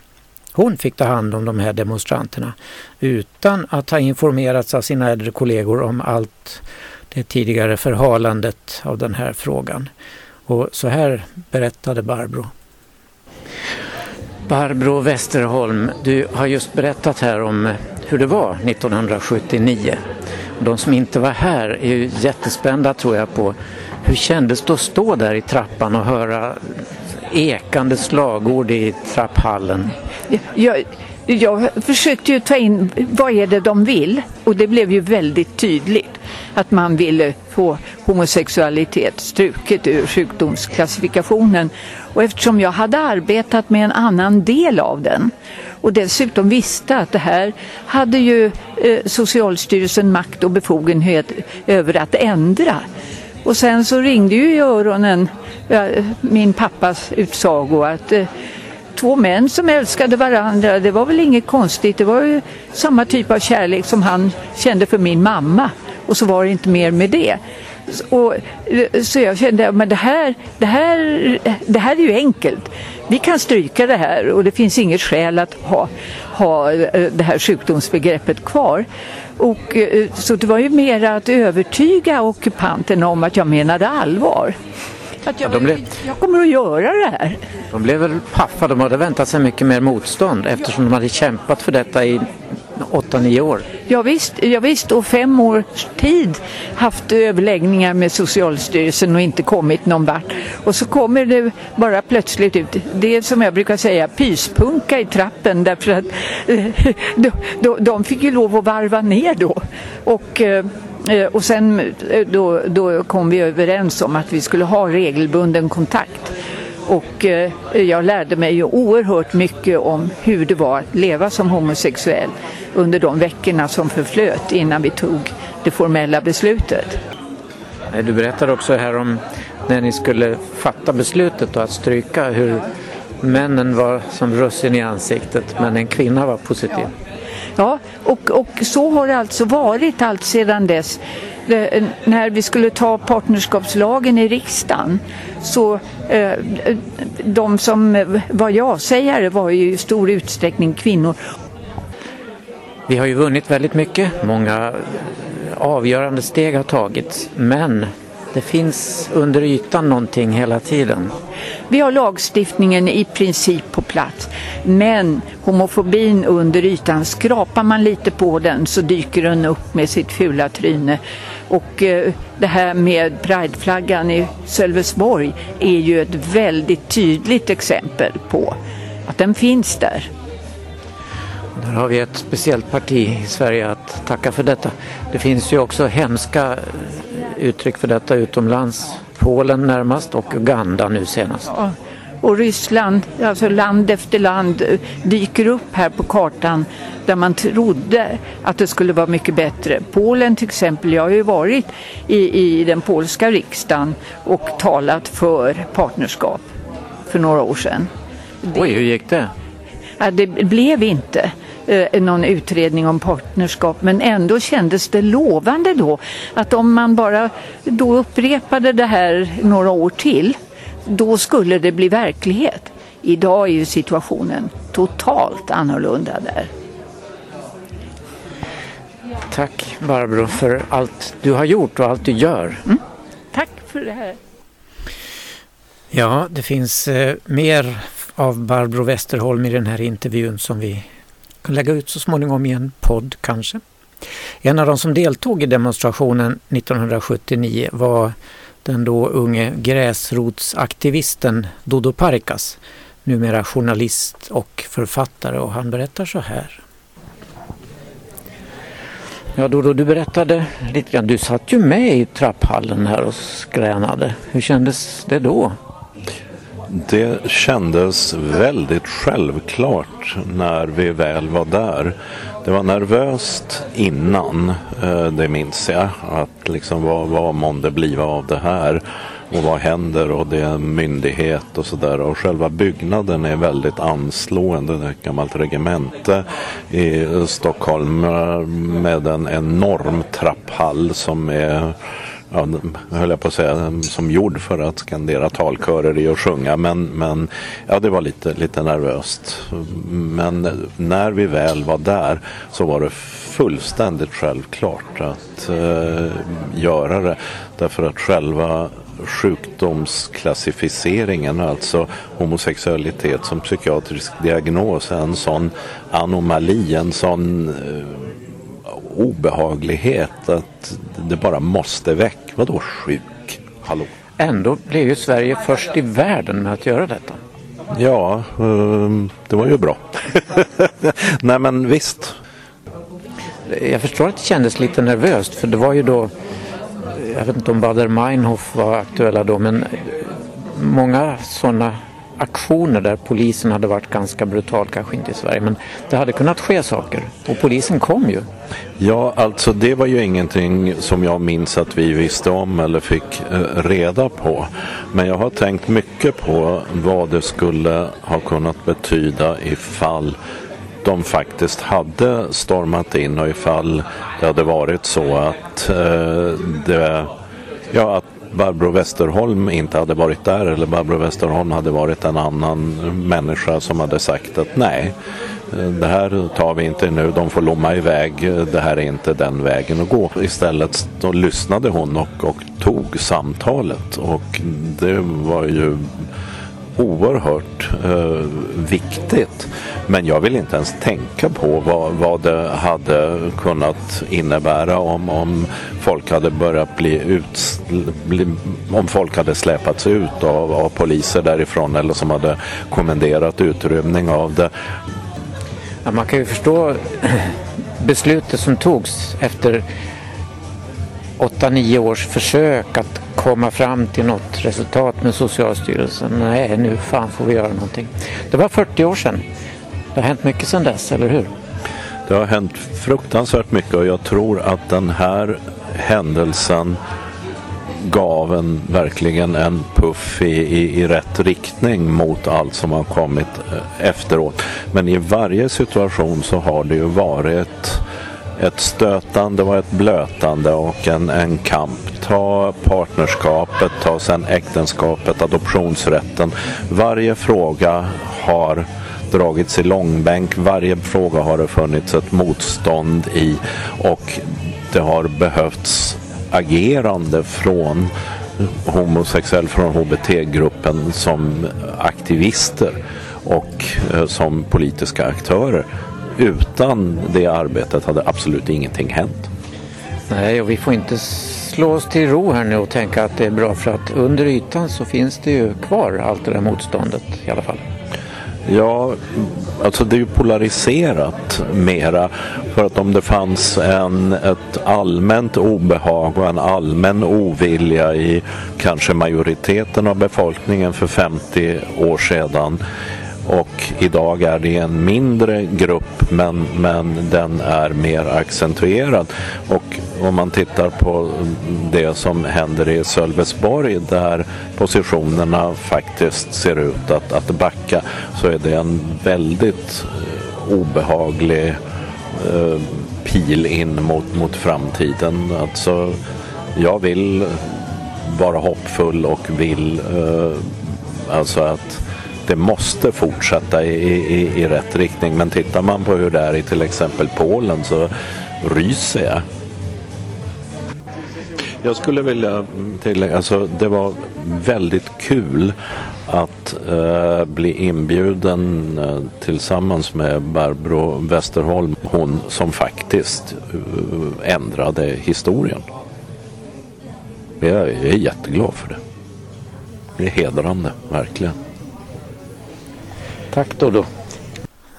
Hon fick ta hand om de här demonstranterna utan att ha informerats av sina äldre kollegor om allt det tidigare förhalandet av den här frågan. Och så här berättade Barbro. Barbro Westerholm, du har just berättat här om eh, hur det var 1979. De som inte var här är ju jättespända tror jag på hur kändes det att stå där i trappan och höra ekande slagord i trapphallen? Jag, jag försökte ju ta in vad är det de vill och det blev ju väldigt tydligt att man ville få homosexualitet struket ur sjukdomsklassifikationen. Och eftersom jag hade arbetat med en annan del av den och dessutom visste att det här hade ju eh, Socialstyrelsen makt och befogenhet över att ändra. Och sen så ringde ju i öronen eh, min pappas utsago att eh, två män som älskade varandra, det var väl inget konstigt. Det var ju samma typ av kärlek som han kände för min mamma. Och så var det inte mer med det. Och, eh, så jag kände att det här, det, här, det här är ju enkelt. Vi kan stryka det här och det finns inget skäl att ha, ha eh, det här sjukdomsbegreppet kvar. Och, eh, så det var ju mer att övertyga ockupanterna om att jag menade allvar. Att jag, ja, de blev, jag kommer att göra det här. De blev väl paffa, de hade väntat sig mycket mer motstånd eftersom de hade kämpat för detta i 8-9 år. Ja, visst, ja, visst, och fem års tid haft överläggningar med Socialstyrelsen och inte kommit någon vart. Och så kommer det bara plötsligt ut, det är som jag brukar säga pyspunka i trappen därför att de, de, de fick ju lov att varva ner då. Och eh, Eh, och sen eh, då, då kom vi överens om att vi skulle ha regelbunden kontakt. Och eh, jag lärde mig ju oerhört mycket om hur det var att leva som homosexuell under de veckorna som förflöt innan vi tog det formella beslutet. Du berättade också här om när ni skulle fatta beslutet och att stryka hur männen var som russin i ansiktet men en kvinna var positiv. Ja, och, och så har det alltså varit allt sedan dess. Det, när vi skulle ta partnerskapslagen i riksdagen så eh, de som var ja-sägare var ju i stor utsträckning kvinnor. Vi har ju vunnit väldigt mycket. Många eh, avgörande steg har tagits. Men det finns under ytan någonting hela tiden. Vi har lagstiftningen i princip på plats. Men homofobin under ytan, skrapar man lite på den så dyker den upp med sitt fula tryne. Och eh, det här med prideflaggan i Sölvesborg är ju ett väldigt tydligt exempel på att den finns där. Där har vi ett speciellt parti i Sverige att tacka för detta. Det finns ju också hemska uttryck för detta utomlands. Polen närmast och Uganda nu senast. Ja, Och Ryssland, alltså land efter land, eh, dyker upp här på kartan där man trodde att det skulle vara mycket bättre. Polen till exempel, jag har ju varit i, i den polska riksdagen och talat för partnerskap för några år sedan. Oj, hur gick det? Ja, det blev inte eh, någon utredning om partnerskap men ändå kändes det lovande då att om man bara då upprepade det här några år till då skulle det bli verklighet. Idag är ju situationen totalt annorlunda där. Tack Barbro för allt du har gjort och allt du gör. Mm. Tack för det här. Ja, det finns eh, mer av Barbro Westerholm i den här intervjun som vi lägga ut så småningom i en podd kanske. En av de som deltog i demonstrationen 1979 var den då unge gräsrotsaktivisten Dodo Parikas, numera journalist och författare och han berättar så här. Ja Dodo, du berättade lite grann, du satt ju med i trapphallen här och skränade. Hur kändes det då? Det kändes väldigt självklart när vi väl var där. Det var nervöst innan, eh, det minns jag. Att liksom vad, vad månde bliva av det här? Och vad händer? Och det är en myndighet och sådär. Och själva byggnaden är väldigt anslående. Det är ett gammalt regemente i Stockholm eh, med en enorm trapphall som är ja, höll jag på att säga, som gjord för att skandera talkörer i och sjunga. Men, men ja, det var lite, lite nervöst. Men när vi väl var där så var det fullständigt självklart att eh, göra det. Därför att själva sjukdomsklassificeringen, alltså homosexualitet som psykiatrisk diagnos, är en sån anomali, en sån eh, obehaglighet att det bara måste väck. Vadå sjuk? Hallå? Ändå blev ju Sverige först i världen med att göra detta. Ja, ehm, det var ju bra. Nej men visst. Jag förstår att det kändes lite nervöst för det var ju då, jag vet inte om Bader Meinhof var aktuella då, men många sådana aktioner där polisen hade varit ganska brutal, kanske inte i Sverige, men det hade kunnat ske saker och polisen kom ju. Ja, alltså det var ju ingenting som jag minns att vi visste om eller fick eh, reda på. Men jag har tänkt mycket på vad det skulle ha kunnat betyda ifall de faktiskt hade stormat in och ifall det hade varit så att eh, det, ja, att Barbro Westerholm inte hade varit där eller Barbro Westerholm hade varit en annan människa som hade sagt att nej, eh, det här tar vi inte nu, de får lomma iväg, eh, det här är inte den vägen att gå. Istället då lyssnade hon och, och tog samtalet och det var ju oerhört eh, viktigt. Men jag vill inte ens tänka på vad, vad det hade kunnat innebära om, om folk hade börjat bli ut, bli, om folk hade släpats ut av, av poliser därifrån eller som hade kommenderat utrymning av det. Ja, man kan ju förstå beslutet som togs efter 8-9 års försök att komma fram till något resultat med Socialstyrelsen. Nej, nu fan får vi göra någonting. Det var 40 år sedan. Det har hänt mycket sedan dess, eller hur? Det har hänt fruktansvärt mycket och jag tror att den här händelsen gav en, verkligen en puff i, i, i rätt riktning mot allt som har kommit eh, efteråt. Men i varje situation så har det ju varit ett stötande och ett blötande och en, en kamp. Ta partnerskapet, ta sen äktenskapet, adoptionsrätten. Varje fråga har dragits i långbänk. Varje fråga har det funnits ett motstånd i och det har behövts agerande från homosexuell, från HBT-gruppen som aktivister och eh, som politiska aktörer. Utan det arbetet hade absolut ingenting hänt. Nej, och vi får inte slå oss till ro här nu och tänka att det är bra för att under ytan så finns det ju kvar allt det där motståndet i alla fall. Ja, alltså det är ju polariserat mera. För att om det fanns en, ett allmänt obehag och en allmän ovilja i kanske majoriteten av befolkningen för 50 år sedan och idag är det en mindre grupp men, men den är mer accentuerad. Och om man tittar på det som händer i Sölvesborg där positionerna faktiskt ser ut att, att backa så är det en väldigt eh, obehaglig eh, pil in mot, mot framtiden. Alltså, jag vill vara hoppfull och vill eh, alltså att det måste fortsätta i, i, i rätt riktning. Men tittar man på hur det är i till exempel Polen så ryser jag. Jag skulle vilja tillägga, alltså det var väldigt kul att eh, bli inbjuden eh, tillsammans med Barbro Westerholm, hon som faktiskt eh, ändrade historien. Jag jag är jätteglad för det. Det är hedrande, verkligen. Tack Dodo.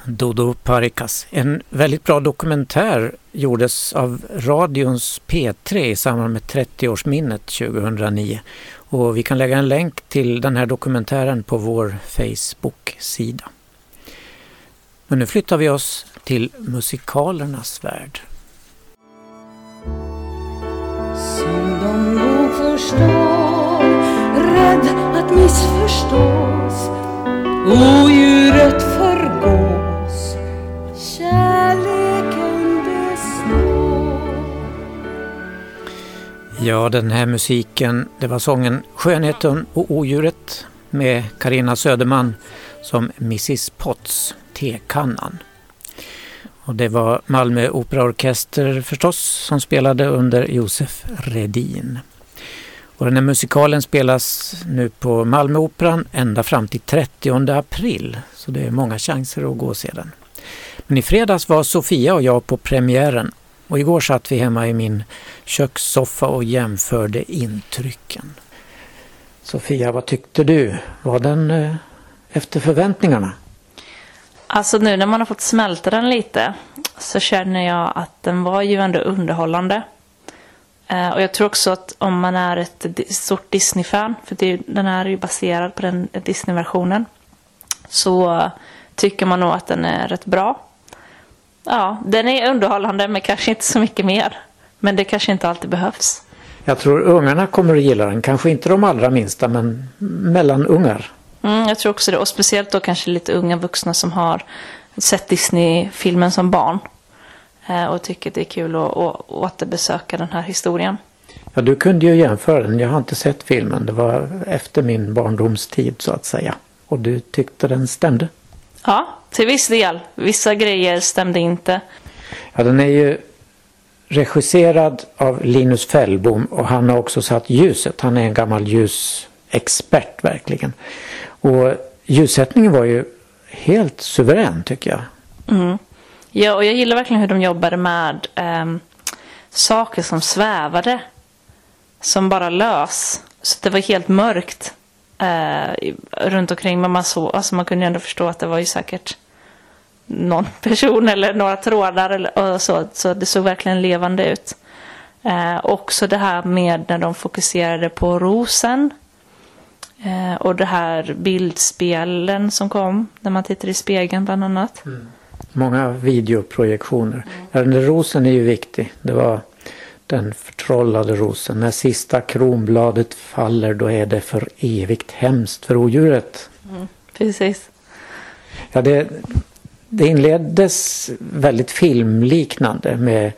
Dodo Parikas. En väldigt bra dokumentär gjordes av radions P3 i samband med 30-årsminnet 2009. Och vi kan lägga en länk till den här dokumentären på vår Facebook-sida. Men nu flyttar vi oss till musikalernas värld. Som de nog förstår Rädd att missförstås Odjuret förgås Kärleken består Ja, den här musiken, det var sången Skönheten och odjuret med Karina Söderman som Mrs Potts, tekannan. Och det var Malmö Operaorkester förstås som spelade under Josef Redin. Och den här musikalen spelas nu på Malmöoperan ända fram till 30 april. Så det är många chanser att gå och se den. Men i fredags var Sofia och jag på premiären och igår satt vi hemma i min kökssoffa och jämförde intrycken. Sofia, vad tyckte du? Var den eh, efter förväntningarna? Alltså nu när man har fått smälta den lite så känner jag att den var ju ändå underhållande. Eh, och jag tror också att om man är ett stort Disney-fan, för det den här är ju baserad på den Disney-versionen, så tycker man nog att den är rätt bra. Ja, den är underhållande men kanske inte så mycket mer. Men det kanske inte alltid behövs. Jag tror ungarna kommer att gilla den, kanske inte de allra minsta men mellanungar. Mm, jag tror också det. Och speciellt då kanske lite unga vuxna som har sett Disney-filmen som barn. Eh, och tycker det är kul att, att återbesöka den här historien. Ja, du kunde ju jämföra den. Jag har inte sett filmen. Det var efter min barndomstid så att säga. Och du tyckte den stämde? Ja, till viss del. Vissa grejer stämde inte. Ja, den är ju regisserad av Linus Fällbom och han har också satt ljuset. Han är en gammal ljusexpert verkligen. Och ljussättningen var ju helt suverän tycker jag. Mm. Ja, och jag gillar verkligen hur de jobbade med ehm, saker som svävade. Som bara lös. Så det var helt mörkt eh, runt omkring. Men man, så, alltså man kunde ju ändå förstå att det var ju säkert någon person eller några trådar eller, och så. Så det såg verkligen levande ut. Eh, också det här med när de fokuserade på rosen. Eh, och det här bildspelen som kom. När man tittar i spegeln bland annat. Mm. Många videoprojektioner. Ja, den där rosen är ju viktig. Det var den förtrollade rosen. När sista kronbladet faller då är det för evigt hemskt för odjuret. Mm, precis. Ja, det, det inleddes väldigt filmliknande med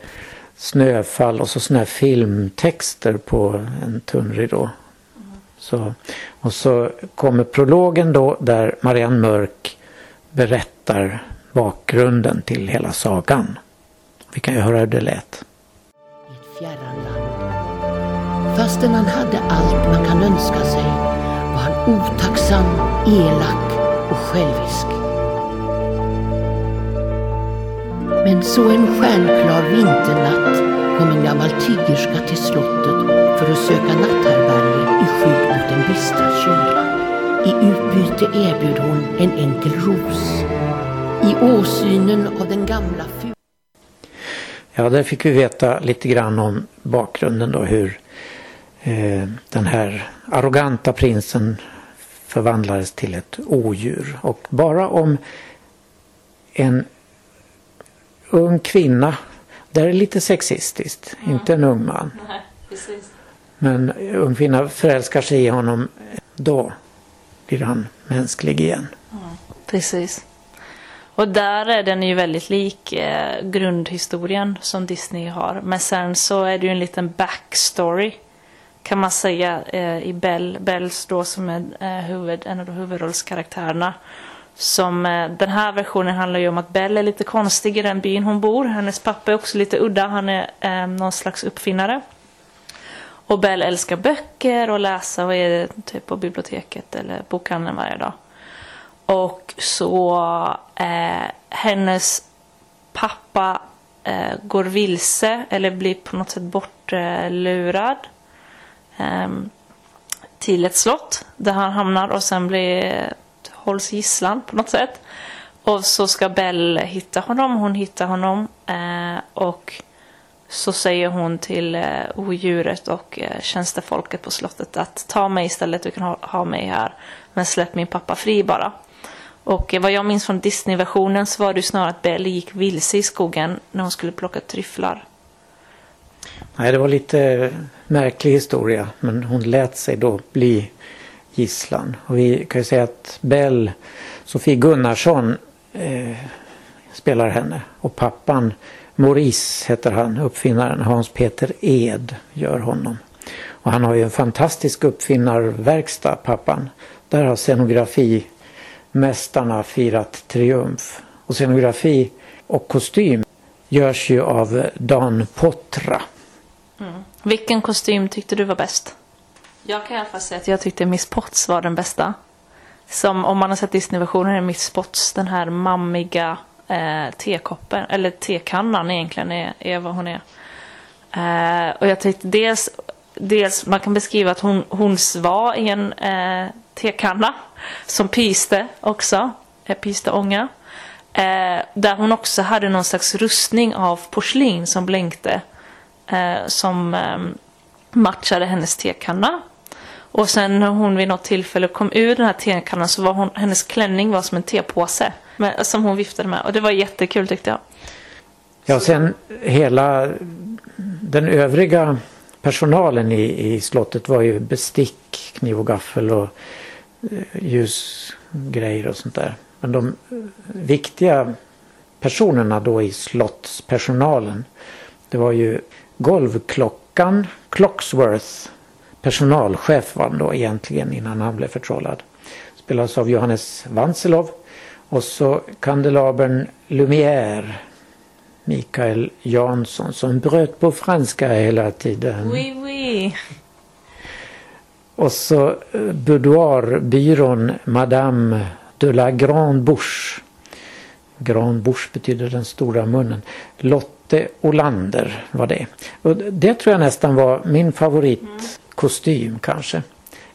snöfall och så såna här filmtexter på en tunn ridå. Så, och så kommer prologen då där Marianne Mörk berättar bakgrunden till hela sagan. Vi kan ju höra hur det lät. fjärran land. Fastän han hade allt man kan önska sig var han otacksam, elak och självisk. Men så en stjärnklar vinternatt kom en gammal tiggerska till slottet för att söka natthärbärge i skydd mot den bistra kylan. I utbyte erbjöd hon en enkel ros. I åsynen av den gamla fu- Ja, där fick vi veta lite grann om bakgrunden då hur eh, den här arroganta prinsen förvandlades till ett odjur. Och bara om en ung kvinna, där är det lite sexistiskt, inte en ung man. Nej, precis. Men en ung kvinna förälskar sig i honom, då blir han mänsklig igen. Precis. Och där är den ju väldigt lik eh, grundhistorien som Disney har. Men sen så är det ju en liten backstory kan man säga eh, i Bell. Bells då som är eh, huvud, en av de huvudrollskaraktärerna. Som, eh, den här versionen handlar ju om att Bell är lite konstig i den byn hon bor. Hennes pappa är också lite udda. Han är eh, någon slags uppfinnare. Och Bell älskar böcker och läsa och är typ på biblioteket eller bokhandeln varje dag. Och så eh, hennes pappa eh, går vilse eller blir på något sätt bortlurad eh, till ett slott där han hamnar och sen blir, hålls gisslan på något sätt. Och så ska Belle hitta honom, hon hittar honom eh, och så säger hon till eh, odjuret och eh, tjänstefolket på slottet att ta mig istället, du kan ha, ha mig här. Men släpp min pappa fri bara. Och vad jag minns från Disney-versionen så var det ju snarare att Belle gick vilse i skogen när hon skulle plocka tryfflar. Nej, det var lite märklig historia men hon lät sig då bli gisslan. Och vi kan ju säga att Bell, Sofie Gunnarsson eh, spelar henne och pappan Maurice heter han, uppfinnaren Hans Peter Ed gör honom. Och han har ju en fantastisk uppfinnarverkstad, pappan. Där har scenografi scenografimästarna firat triumf. Och scenografi och kostym görs ju av Dan Potra. Mm. Vilken kostym tyckte du var bäst? Jag kan i alla fall säga att jag tyckte Miss Potts var den bästa. Som om man har sett Disney-versionen är Miss Potts den här mammiga eh, tekoppen, eller tekannan egentligen är, är vad hon är. Eh, och jag tyckte dels, dels man kan beskriva att hon, hon var i en eh, tekanna som pyste också, eh, pyste ånga. Eh, där hon också hade någon slags rustning av porslin som blänkte. Eh, som eh, matchade hennes tekanna. Och sen när hon vid något tillfälle kom ur den här tekannan så var hon, hennes klänning var som en tepåse. Med, som hon viftade med. Och det var jättekul tyckte jag. Ja, sen hela den övriga personalen i, i slottet var ju bestick, kniv och gaffel och ljusgrejer och sånt där. Men de viktiga personerna då i slottspersonalen det var ju golvklockan Clocksworth personalchef var han då egentligen innan han blev förtrollad. Spelades av Johannes Vanselov och så kandelabern Lumière Mikael Jansson som bröt på franska hela tiden. Oui, oui. Och så eh, boudoirbyrån Madame de la Grande Bouche. Grand Bouche betyder den stora munnen. Lotte Olander var det. Och det tror jag nästan var min favoritkostym kanske.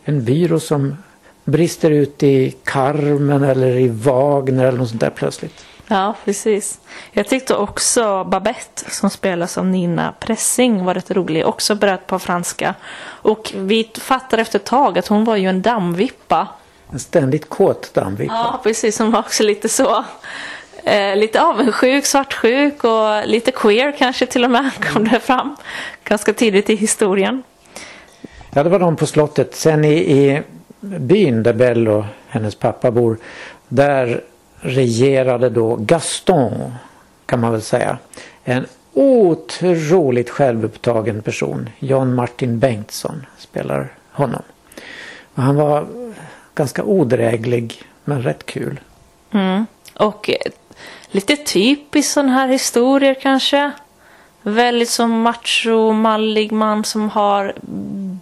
En byrå som brister ut i Carmen eller i Wagner eller något sånt där plötsligt. Ja, precis. Jag tyckte också Babette som spelas av Nina Pressing var rätt rolig. Också bröt på franska. Och vi fattade efter ett tag att hon var ju en dammvippa. En ständigt kåt dammvippa. Ja, precis. Hon var också lite så. Eh, lite avundsjuk, svartsjuk och lite queer kanske till och med kom det fram. Ganska tidigt i historien. Ja, det var de på slottet. Sen i, i byn där Belle och hennes pappa bor. Där regerade då Gaston kan man väl säga. En otroligt självupptagen person. John Martin Bengtsson spelar honom. Och han var ganska odräglig men rätt kul. Mm. Och eh, lite typiskt sån här historier kanske. Väldigt som macho, mallig man som har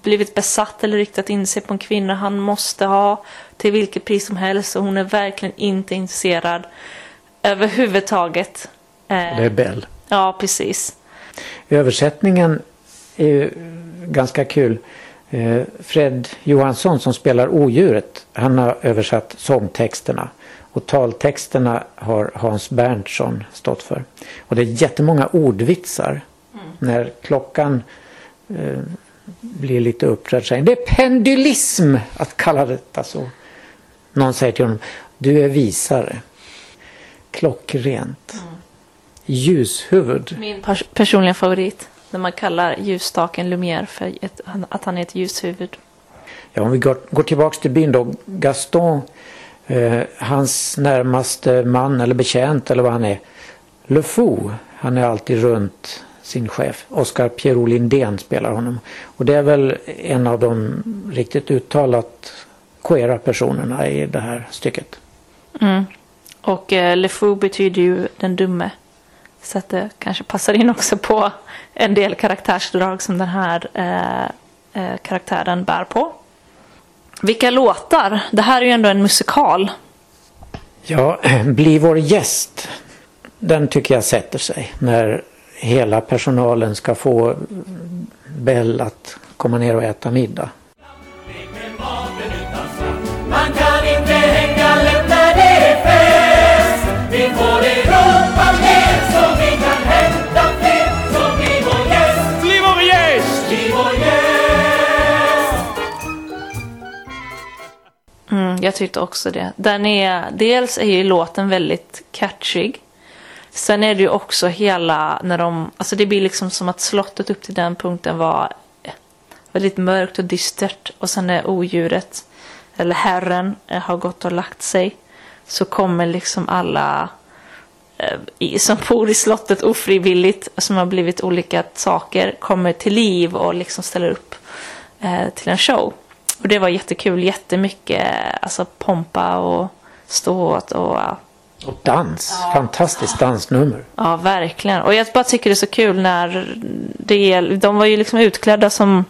blivit besatt eller riktat in sig på en kvinna han måste ha till vilket pris som helst och hon är verkligen inte intresserad överhuvudtaget. Eh, Det är Bell. Ja, precis. Översättningen är ju ganska kul. Eh, Fred Johansson som spelar odjuret, han har översatt sångtexterna. Och taltexterna har Hans Berntsson stått för. Och det är jättemånga ordvitsar. När klockan eh, blir lite upprörd säger det är pendylism att kalla detta så. Någon säger till honom, du är visare. Klockrent. Ljushuvud. Min pers- personliga favorit. När man kallar ljusstaken Lumière för ett, att han är ett ljushuvud. Ja, om vi går, går tillbaks till byn då. Gaston, eh, hans närmaste man eller betjänt eller vad han är. Le Fou, han är alltid runt sin chef. Oscar Pierrot Lindén spelar honom. Och det är väl en av de riktigt uttalat queera personerna i det här stycket. Mm. Och eh, Le Fou betyder ju den dumme. Så att det kanske passar in också på en del karaktärsdrag som den här eh, eh, karaktären bär på. Vilka låtar? Det här är ju ändå en musikal. Ja, Bli vår gäst. Den tycker jag sätter sig när hela personalen ska få Bell att komma ner och äta middag. Mm, jag tyckte också det. Den är, dels är ju låten väldigt catchig. Sen är det ju också hela när de, alltså det blir liksom som att slottet upp till den punkten var väldigt mörkt och dystert. Och sen när odjuret, eller herren, eh, har gått och lagt sig. Så kommer liksom alla eh, som bor i slottet ofrivilligt, som har blivit olika saker, kommer till liv och liksom ställer upp eh, till en show. Och det var jättekul, jättemycket alltså pompa och ståt och ja, Och dans, fantastiskt dansnummer. Ja, verkligen. Och jag bara tycker det är så kul när det är, de var ju liksom utklädda som,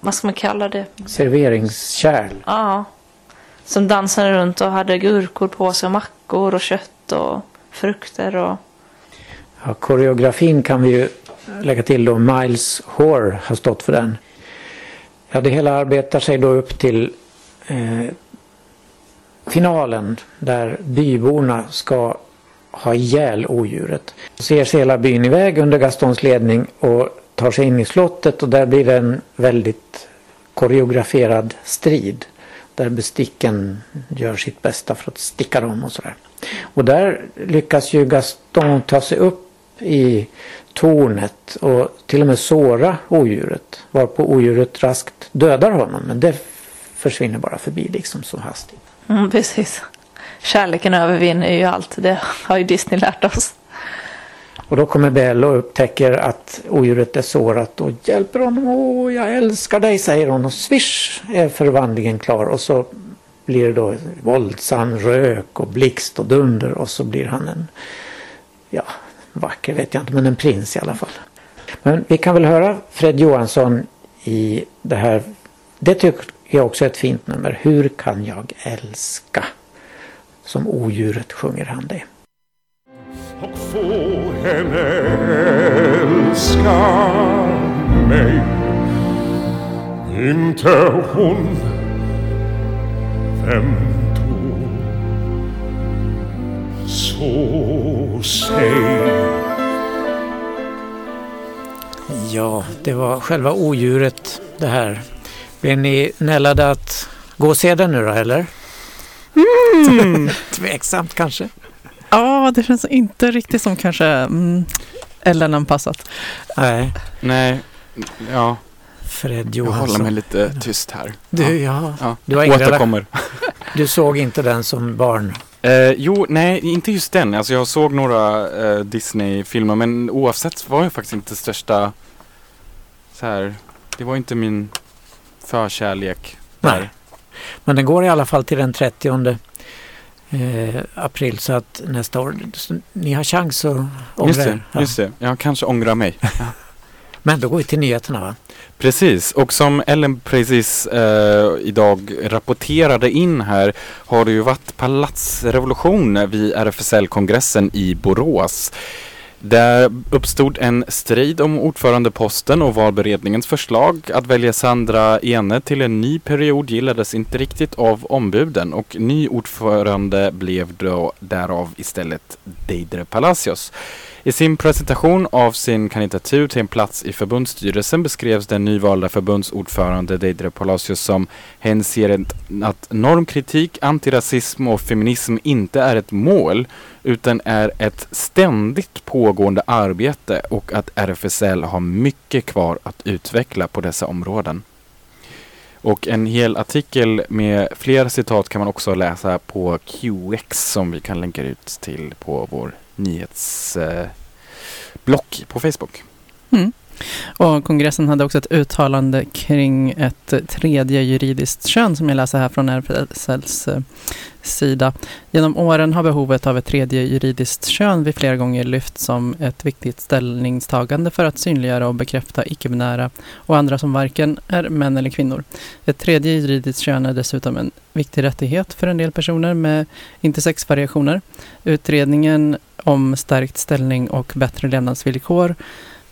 vad ska man kalla det? Serveringskärl. Ja. Som dansade runt och hade gurkor på sig och mackor och kött och frukter och... Ja, koreografin kan vi ju lägga till då. Miles Hoare har stått för den. Ja, det hela arbetar sig då upp till eh, finalen där byborna ska ha ihjäl odjuret. Så ger sig hela byn iväg under Gastons ledning och tar sig in i slottet och där blir det en väldigt koreograferad strid. Där besticken gör sitt bästa för att sticka dem och sådär. Och där lyckas ju Gaston ta sig upp i tornet och till och med såra odjuret. Varpå odjuret raskt dödar honom. Men det försvinner bara förbi liksom så hastigt. Mm, precis. Kärleken övervinner ju allt. Det har ju Disney lärt oss. Och då kommer Belle och upptäcker att odjuret är sårat och hjälper honom. Åh, jag älskar dig, säger hon. Och swish är förvandlingen klar. Och så blir det då våldsam rök och blixt och dunder. Och så blir han en, ja, vacker vet jag inte, men en prins i alla fall. Men vi kan väl höra Fred Johansson i det här. Det tycker jag också är ett fint nummer. Hur kan jag älska? Som odjuret sjunger han det. och få henne älska mig Inte hon Vem så säg Ja, det var själva odjuret det här. Blir ni nällade att gå och se den nu då eller? Mm. Tveksamt kanske? Ja, det känns inte riktigt som kanske mm, Ellen-anpassat. Nej. Nej, ja. Fred Jag Johansson. håller mig lite tyst här. Du, ja. ja. Du har Återkommer. Du såg inte den som barn? Eh, jo, nej, inte just den. Alltså jag såg några eh, Disney-filmer, men oavsett var jag faktiskt inte största så här. Det var inte min förkärlek. där. Nej. Men den går i alla fall till den 30 eh, april så att nästa år, ni har chans att ångra Just det, er. Ja. just det. Jag kanske ångrar mig. Men då går vi till nyheterna va? Precis, och som Ellen precis eh, idag rapporterade in här har det ju varit palatsrevolution vid RFSL-kongressen i Borås. Där uppstod en strid om ordförandeposten och valberedningens förslag att välja Sandra Ene till en ny period gillades inte riktigt av ombuden och ny ordförande blev då därav istället Deidre Palacios. I sin presentation av sin kandidatur till en plats i förbundsstyrelsen beskrevs den nyvalda förbundsordförande Deidre Palacios som hen ser att normkritik, antirasism och feminism inte är ett mål utan är ett ständigt pågående arbete och att RFSL har mycket kvar att utveckla på dessa områden. Och en hel artikel med fler citat kan man också läsa på QX som vi kan länka ut till på vår nyhetsblock på Facebook. Mm. Och kongressen hade också ett uttalande kring ett tredje juridiskt kön som jag läser här från RFSLs eh, sida. Genom åren har behovet av ett tredje juridiskt kön vid flera gånger lyft som ett viktigt ställningstagande för att synliggöra och bekräfta icke-binära och andra som varken är män eller kvinnor. Ett tredje juridiskt kön är dessutom en viktig rättighet för en del personer med intersexvariationer. Utredningen om stärkt ställning och bättre levnadsvillkor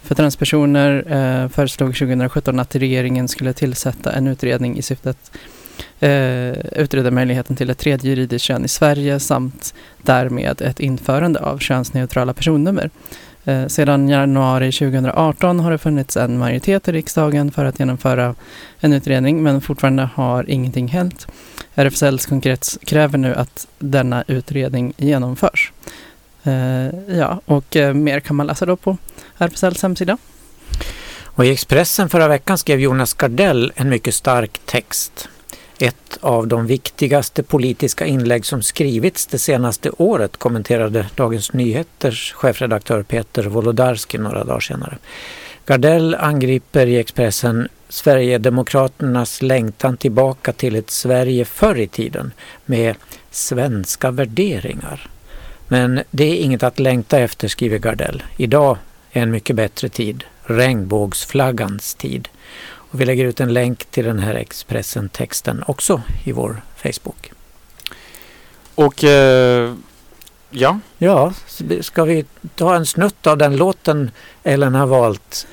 för transpersoner eh, föreslog 2017 att regeringen skulle tillsätta en utredning i syfte att eh, utreda möjligheten till ett tredje juridiskt kön i Sverige samt därmed ett införande av könsneutrala personnummer. Eh, sedan januari 2018 har det funnits en majoritet i riksdagen för att genomföra en utredning men fortfarande har ingenting hänt. RFSLs kongress kräver nu att denna utredning genomförs. Eh, ja, och eh, mer kan man läsa då på RFSLs hemsida. Och I Expressen förra veckan skrev Jonas Gardell en mycket stark text. Ett av de viktigaste politiska inlägg som skrivits det senaste året kommenterade Dagens Nyheters chefredaktör Peter Wolodarski några dagar senare. Gardell angriper i Expressen Sverigedemokraternas längtan tillbaka till ett Sverige förr i tiden med svenska värderingar. Men det är inget att längta efter, skriver Gardell. Idag är en mycket bättre tid, regnbågsflaggans tid. Och vi lägger ut en länk till den här Expressen-texten också i vår Facebook. Och eh, ja? Ja, ska vi ta en snutt av den låten Ellen har valt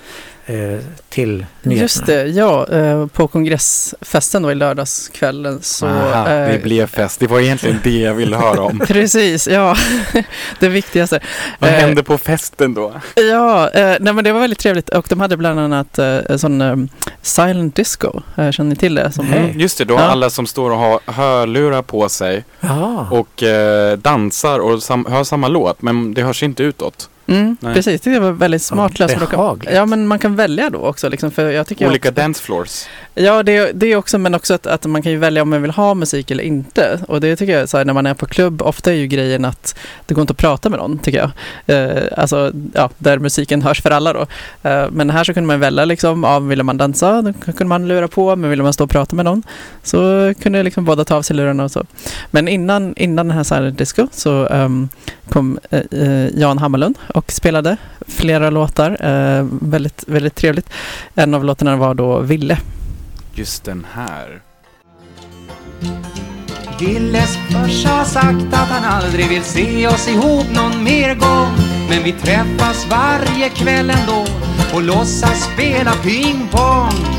till nyheterna? Just det, ja. Eh, på kongressfesten då i lördagskvällen så... Aha, det eh, blev fest. Det var egentligen det jag ville höra om. Precis, ja. det viktigaste. Vad Eh, hände på festen då? Ja, eh, nej men det var väldigt trevligt och de hade bland annat eh, sån eh, silent disco. Eh, känner ni till det? Som, Mm, just det, då Ja. alla som står och har hörlurar på sig Ja. och eh, dansar och sam- hör samma låt men det hörs inte utåt. Mm, precis, det var väldigt smart behagligt. Ja, men man kan välja då också. Liksom, för jag tycker Olika också, dance floors. Ja, det, det är också, men också att, att man kan ju välja om man vill ha musik eller inte. Och det tycker jag, så här, när man är på klubb, ofta är ju grejen att det går inte att prata med någon, tycker jag. Eh, alltså, ja, där musiken hörs för alla då. Eh, men här så kunde man välja liksom, ja, ville man dansa, då kunde man lura på, men ville man stå och prata med någon så kunde liksom båda ta av sig lurarna och så. Men innan, innan den här Silent Disco så ehm, kom eh, eh, Jan Hammarlund och spelade flera låtar. Eh, väldigt, väldigt trevligt. En av låtarna var då Ville. Just den här. Willes farsa har sagt att han aldrig vill se oss ihop någon mer gång Men vi träffas varje kväll ändå och låtsas spela pingpong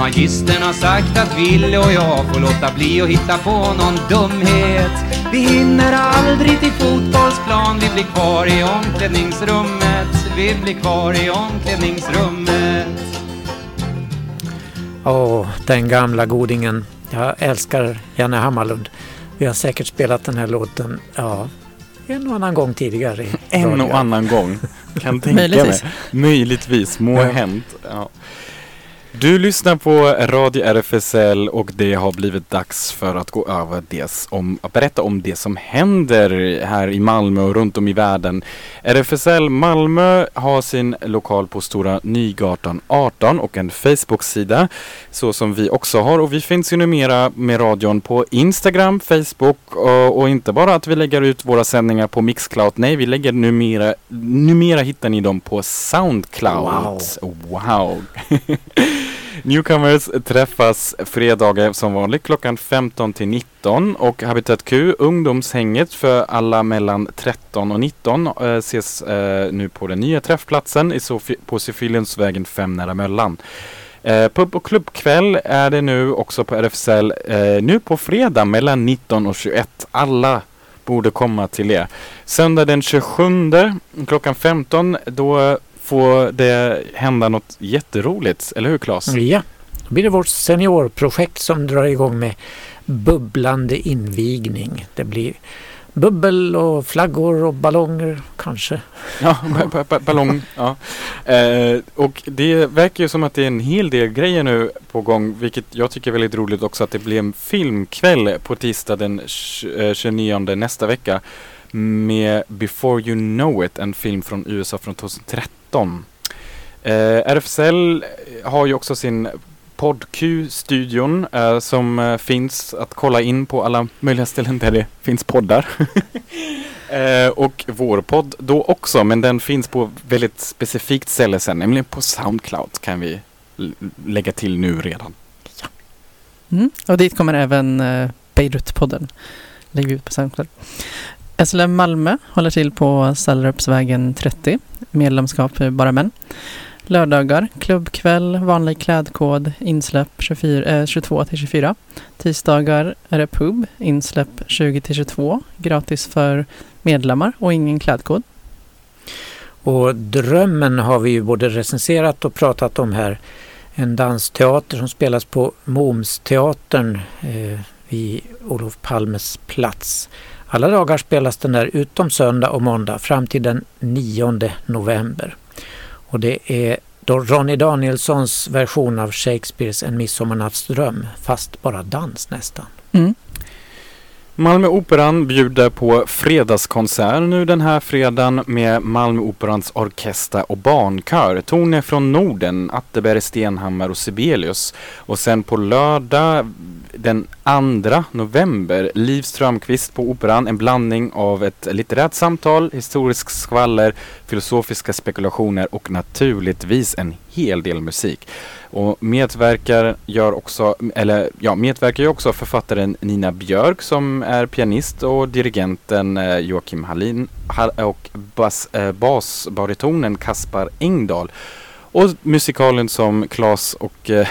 Magistern har sagt att Ville och jag får låta bli att hitta på någon dumhet Vi hinner aldrig till fotbollsplan, vi blir kvar i omklädningsrummet Vi blir kvar i omklädningsrummet Åh, den gamla godingen. Jag älskar Janne Hammarlund. Vi har säkert spelat den här låten, ja, en och annan gång tidigare. En och annan gång. Kan tänka Möjligtvis. mig. Möjligtvis. Må Ja. hänt. Ja. Du lyssnar på Radio RFSL och det har blivit dags för att gå över det om, att berätta om det som händer här i Malmö och runt om i världen. RFSL Malmö har sin lokal på Stora Nygatan 18 och en Facebook-sida så som vi också har och vi finns ju numera med radion på Instagram, Facebook och, och inte bara att vi lägger ut våra sändningar på Mixcloud. Nej, vi lägger numera, numera hittar ni dem på Soundcloud. Wow! Newcomers träffas fredagar som vanligt klockan 15 till 19 och Habitat Q, ungdomshänget för alla mellan 13 och 19 eh, ses eh, nu på den nya träffplatsen i Sofi- på Sofilundsvägen 5 nära Möllan. Eh, pub och klubbkväll är det nu också på RFSL eh, nu på fredag mellan 19 och 21. Alla borde komma till det. Söndag den 27 klockan 15 då får det hända något jätteroligt, eller hur Claes? Ja, då blir det vårt seniorprojekt som drar igång med bubblande invigning. Det blir bubbel och flaggor och ballonger kanske. Ja, ba- ba- ba- ballong. ja. Eh, och det verkar ju som att det är en hel del grejer nu på gång, vilket jag tycker är väldigt roligt också att det blir en filmkväll på tisdag den tj- eh, 29 nästa vecka med Before You Know It, en film från USA från 2013. Eh, RFSL har ju också sin PodQ-studion eh, som eh, finns att kolla in på alla möjliga ställen där det finns poddar. Eh, och vår podd då också, men den finns på väldigt specifikt ställe sen, nämligen på Soundcloud kan vi lägga till nu redan. Mm. Och dit kommer även eh, Beirut-podden. Lägger vi ut på Soundcloud. SLM Malmö håller till på Sallerupsvägen 30. Medlemskap för bara män. Lördagar, klubbkväll, vanlig klädkod, insläpp 24, eh, 22 till 24. Tisdagar är det pub, insläpp 20 till 22. Gratis för medlemmar och ingen klädkod. Och Drömmen har vi ju både recenserat och pratat om här. En dansteater som spelas på Momsteatern eh, vid Olof Palmes plats. Alla dagar spelas den där utom söndag och måndag fram till den 9 november. Och det är då Ronny Danielssons version av Shakespeares En midsommarnattsdröm fast bara dans nästan. Mm. Malmö Operan bjuder på fredagskonsert nu den här fredagen med Malmö Operans orkester och barnkör. Toner från Norden, Atterberg, Stenhammar och Sibelius. Och sen på lördag den 2 november, Liv Strömqvist på Operan. En blandning av ett litterärt samtal, historisk skvaller, filosofiska spekulationer och naturligtvis en hel del musik. Och medverkar gör också, eller ja, medverkar ju också författaren Nina Björk som är pianist och dirigenten eh, Joakim Hallin och bas, eh, basbaritonen Kaspar Engdahl. Och musikalen som Claes och eh,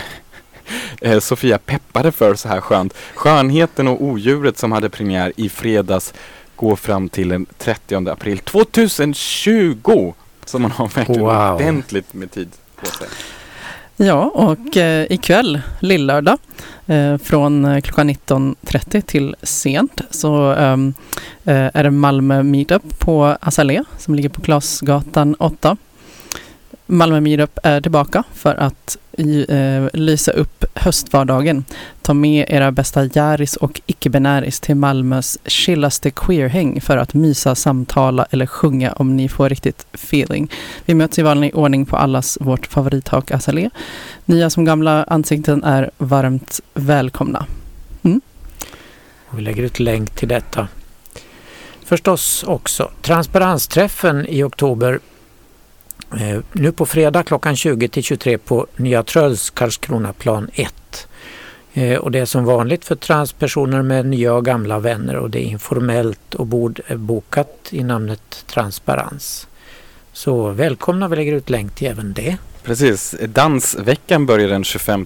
eh, Sofia peppade för så här skönt. Skönheten och odjuret som hade premiär i fredags går fram till den 30 april 2020. Så man har verkligen Wow. ordentligt med tid på sig. Ja, och eh, ikväll, lillördag, eh, från eh, klockan 19.30 till sent så ehm, eh, är det Malmö Meetup på Azalea som ligger på Klasgatan 8. Malmö Meetup är tillbaka för att eh, lysa upp höstvardagen. Ta med era bästa Järis och icke-binäris till Malmös chillaste queerhäng för att mysa, samtala eller sjunga om ni får riktigt feeling. Vi möts i vanlig ordning på allas vårt favorithak Azalea. Nya som gamla ansikten är varmt välkomna. Mm. vi lägger ut länk till detta. Förstås också transparensträffen i oktober. Eh, nu på fredag klockan 20 till 23 på Nya Tröls Karlskronaplan 1. Eh, och det är som vanligt för transpersoner med nya och gamla vänner och det är informellt och bord är bokat i namnet transparens. Så välkomna, vi lägger ut länk till även det. Precis. Dansveckan börjar den 25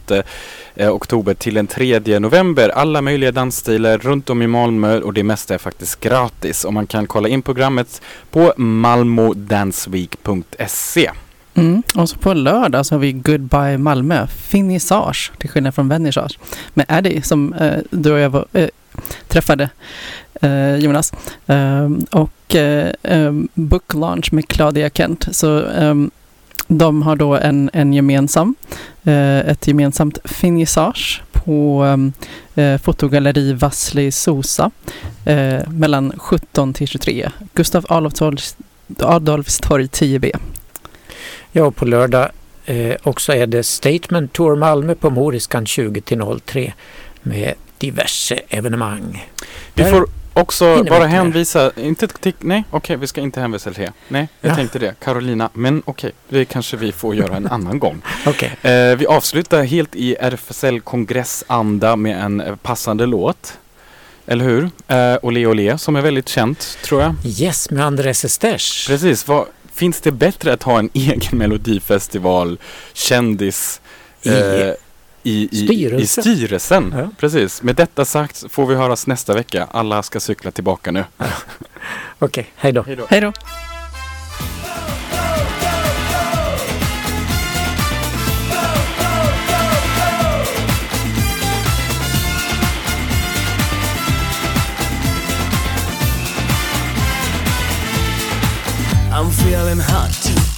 eh, oktober till den 3 november. Alla möjliga dansstilar runt om i Malmö och det mesta är faktiskt gratis. Och man kan kolla in programmet på malmodanceweek.se. Mm. Och så på lördag så har vi Goodbye Malmö, finissage, till skillnad från vernissage. Med Eddie som eh, du och jag var, eh, träffade, eh, Jonas. Ehm, och eh, ehm, book launch med Claudia Kent. Så ehm, de har då en, en gemensam, eh, ett gemensamt finissage på ehm, eh, fotogalleri Vassli Sosa eh, mellan 17 till 23. Gustav Adolfs, torg 10B. Ja, och på lördag eh, också är det Statement Tour Malmö på Moriskan 20 till 03 med diverse evenemang. Vi får också Hinner bara hänvisa, inte till, nej okej vi ska inte hänvisa till det. Nej, jag Ja. tänkte det. Carolina, men okej, det kanske vi får göra en annan gång. Okej. Eh, vi avslutar helt i RFSL kongressanda med en eh, passande låt. Eller hur? Eh, Olé Olé som är väldigt känt tror jag. Yes, med Andres Estes. Precis, vad, finns det bättre att ha en egen melodifestival, kändis I eh, i, i, styrelse. i styrelsen? Ja. Precis, med detta sagt får vi höras nästa vecka. Alla ska cykla tillbaka nu. Okej, hej då. Hej då. I'm feeling hot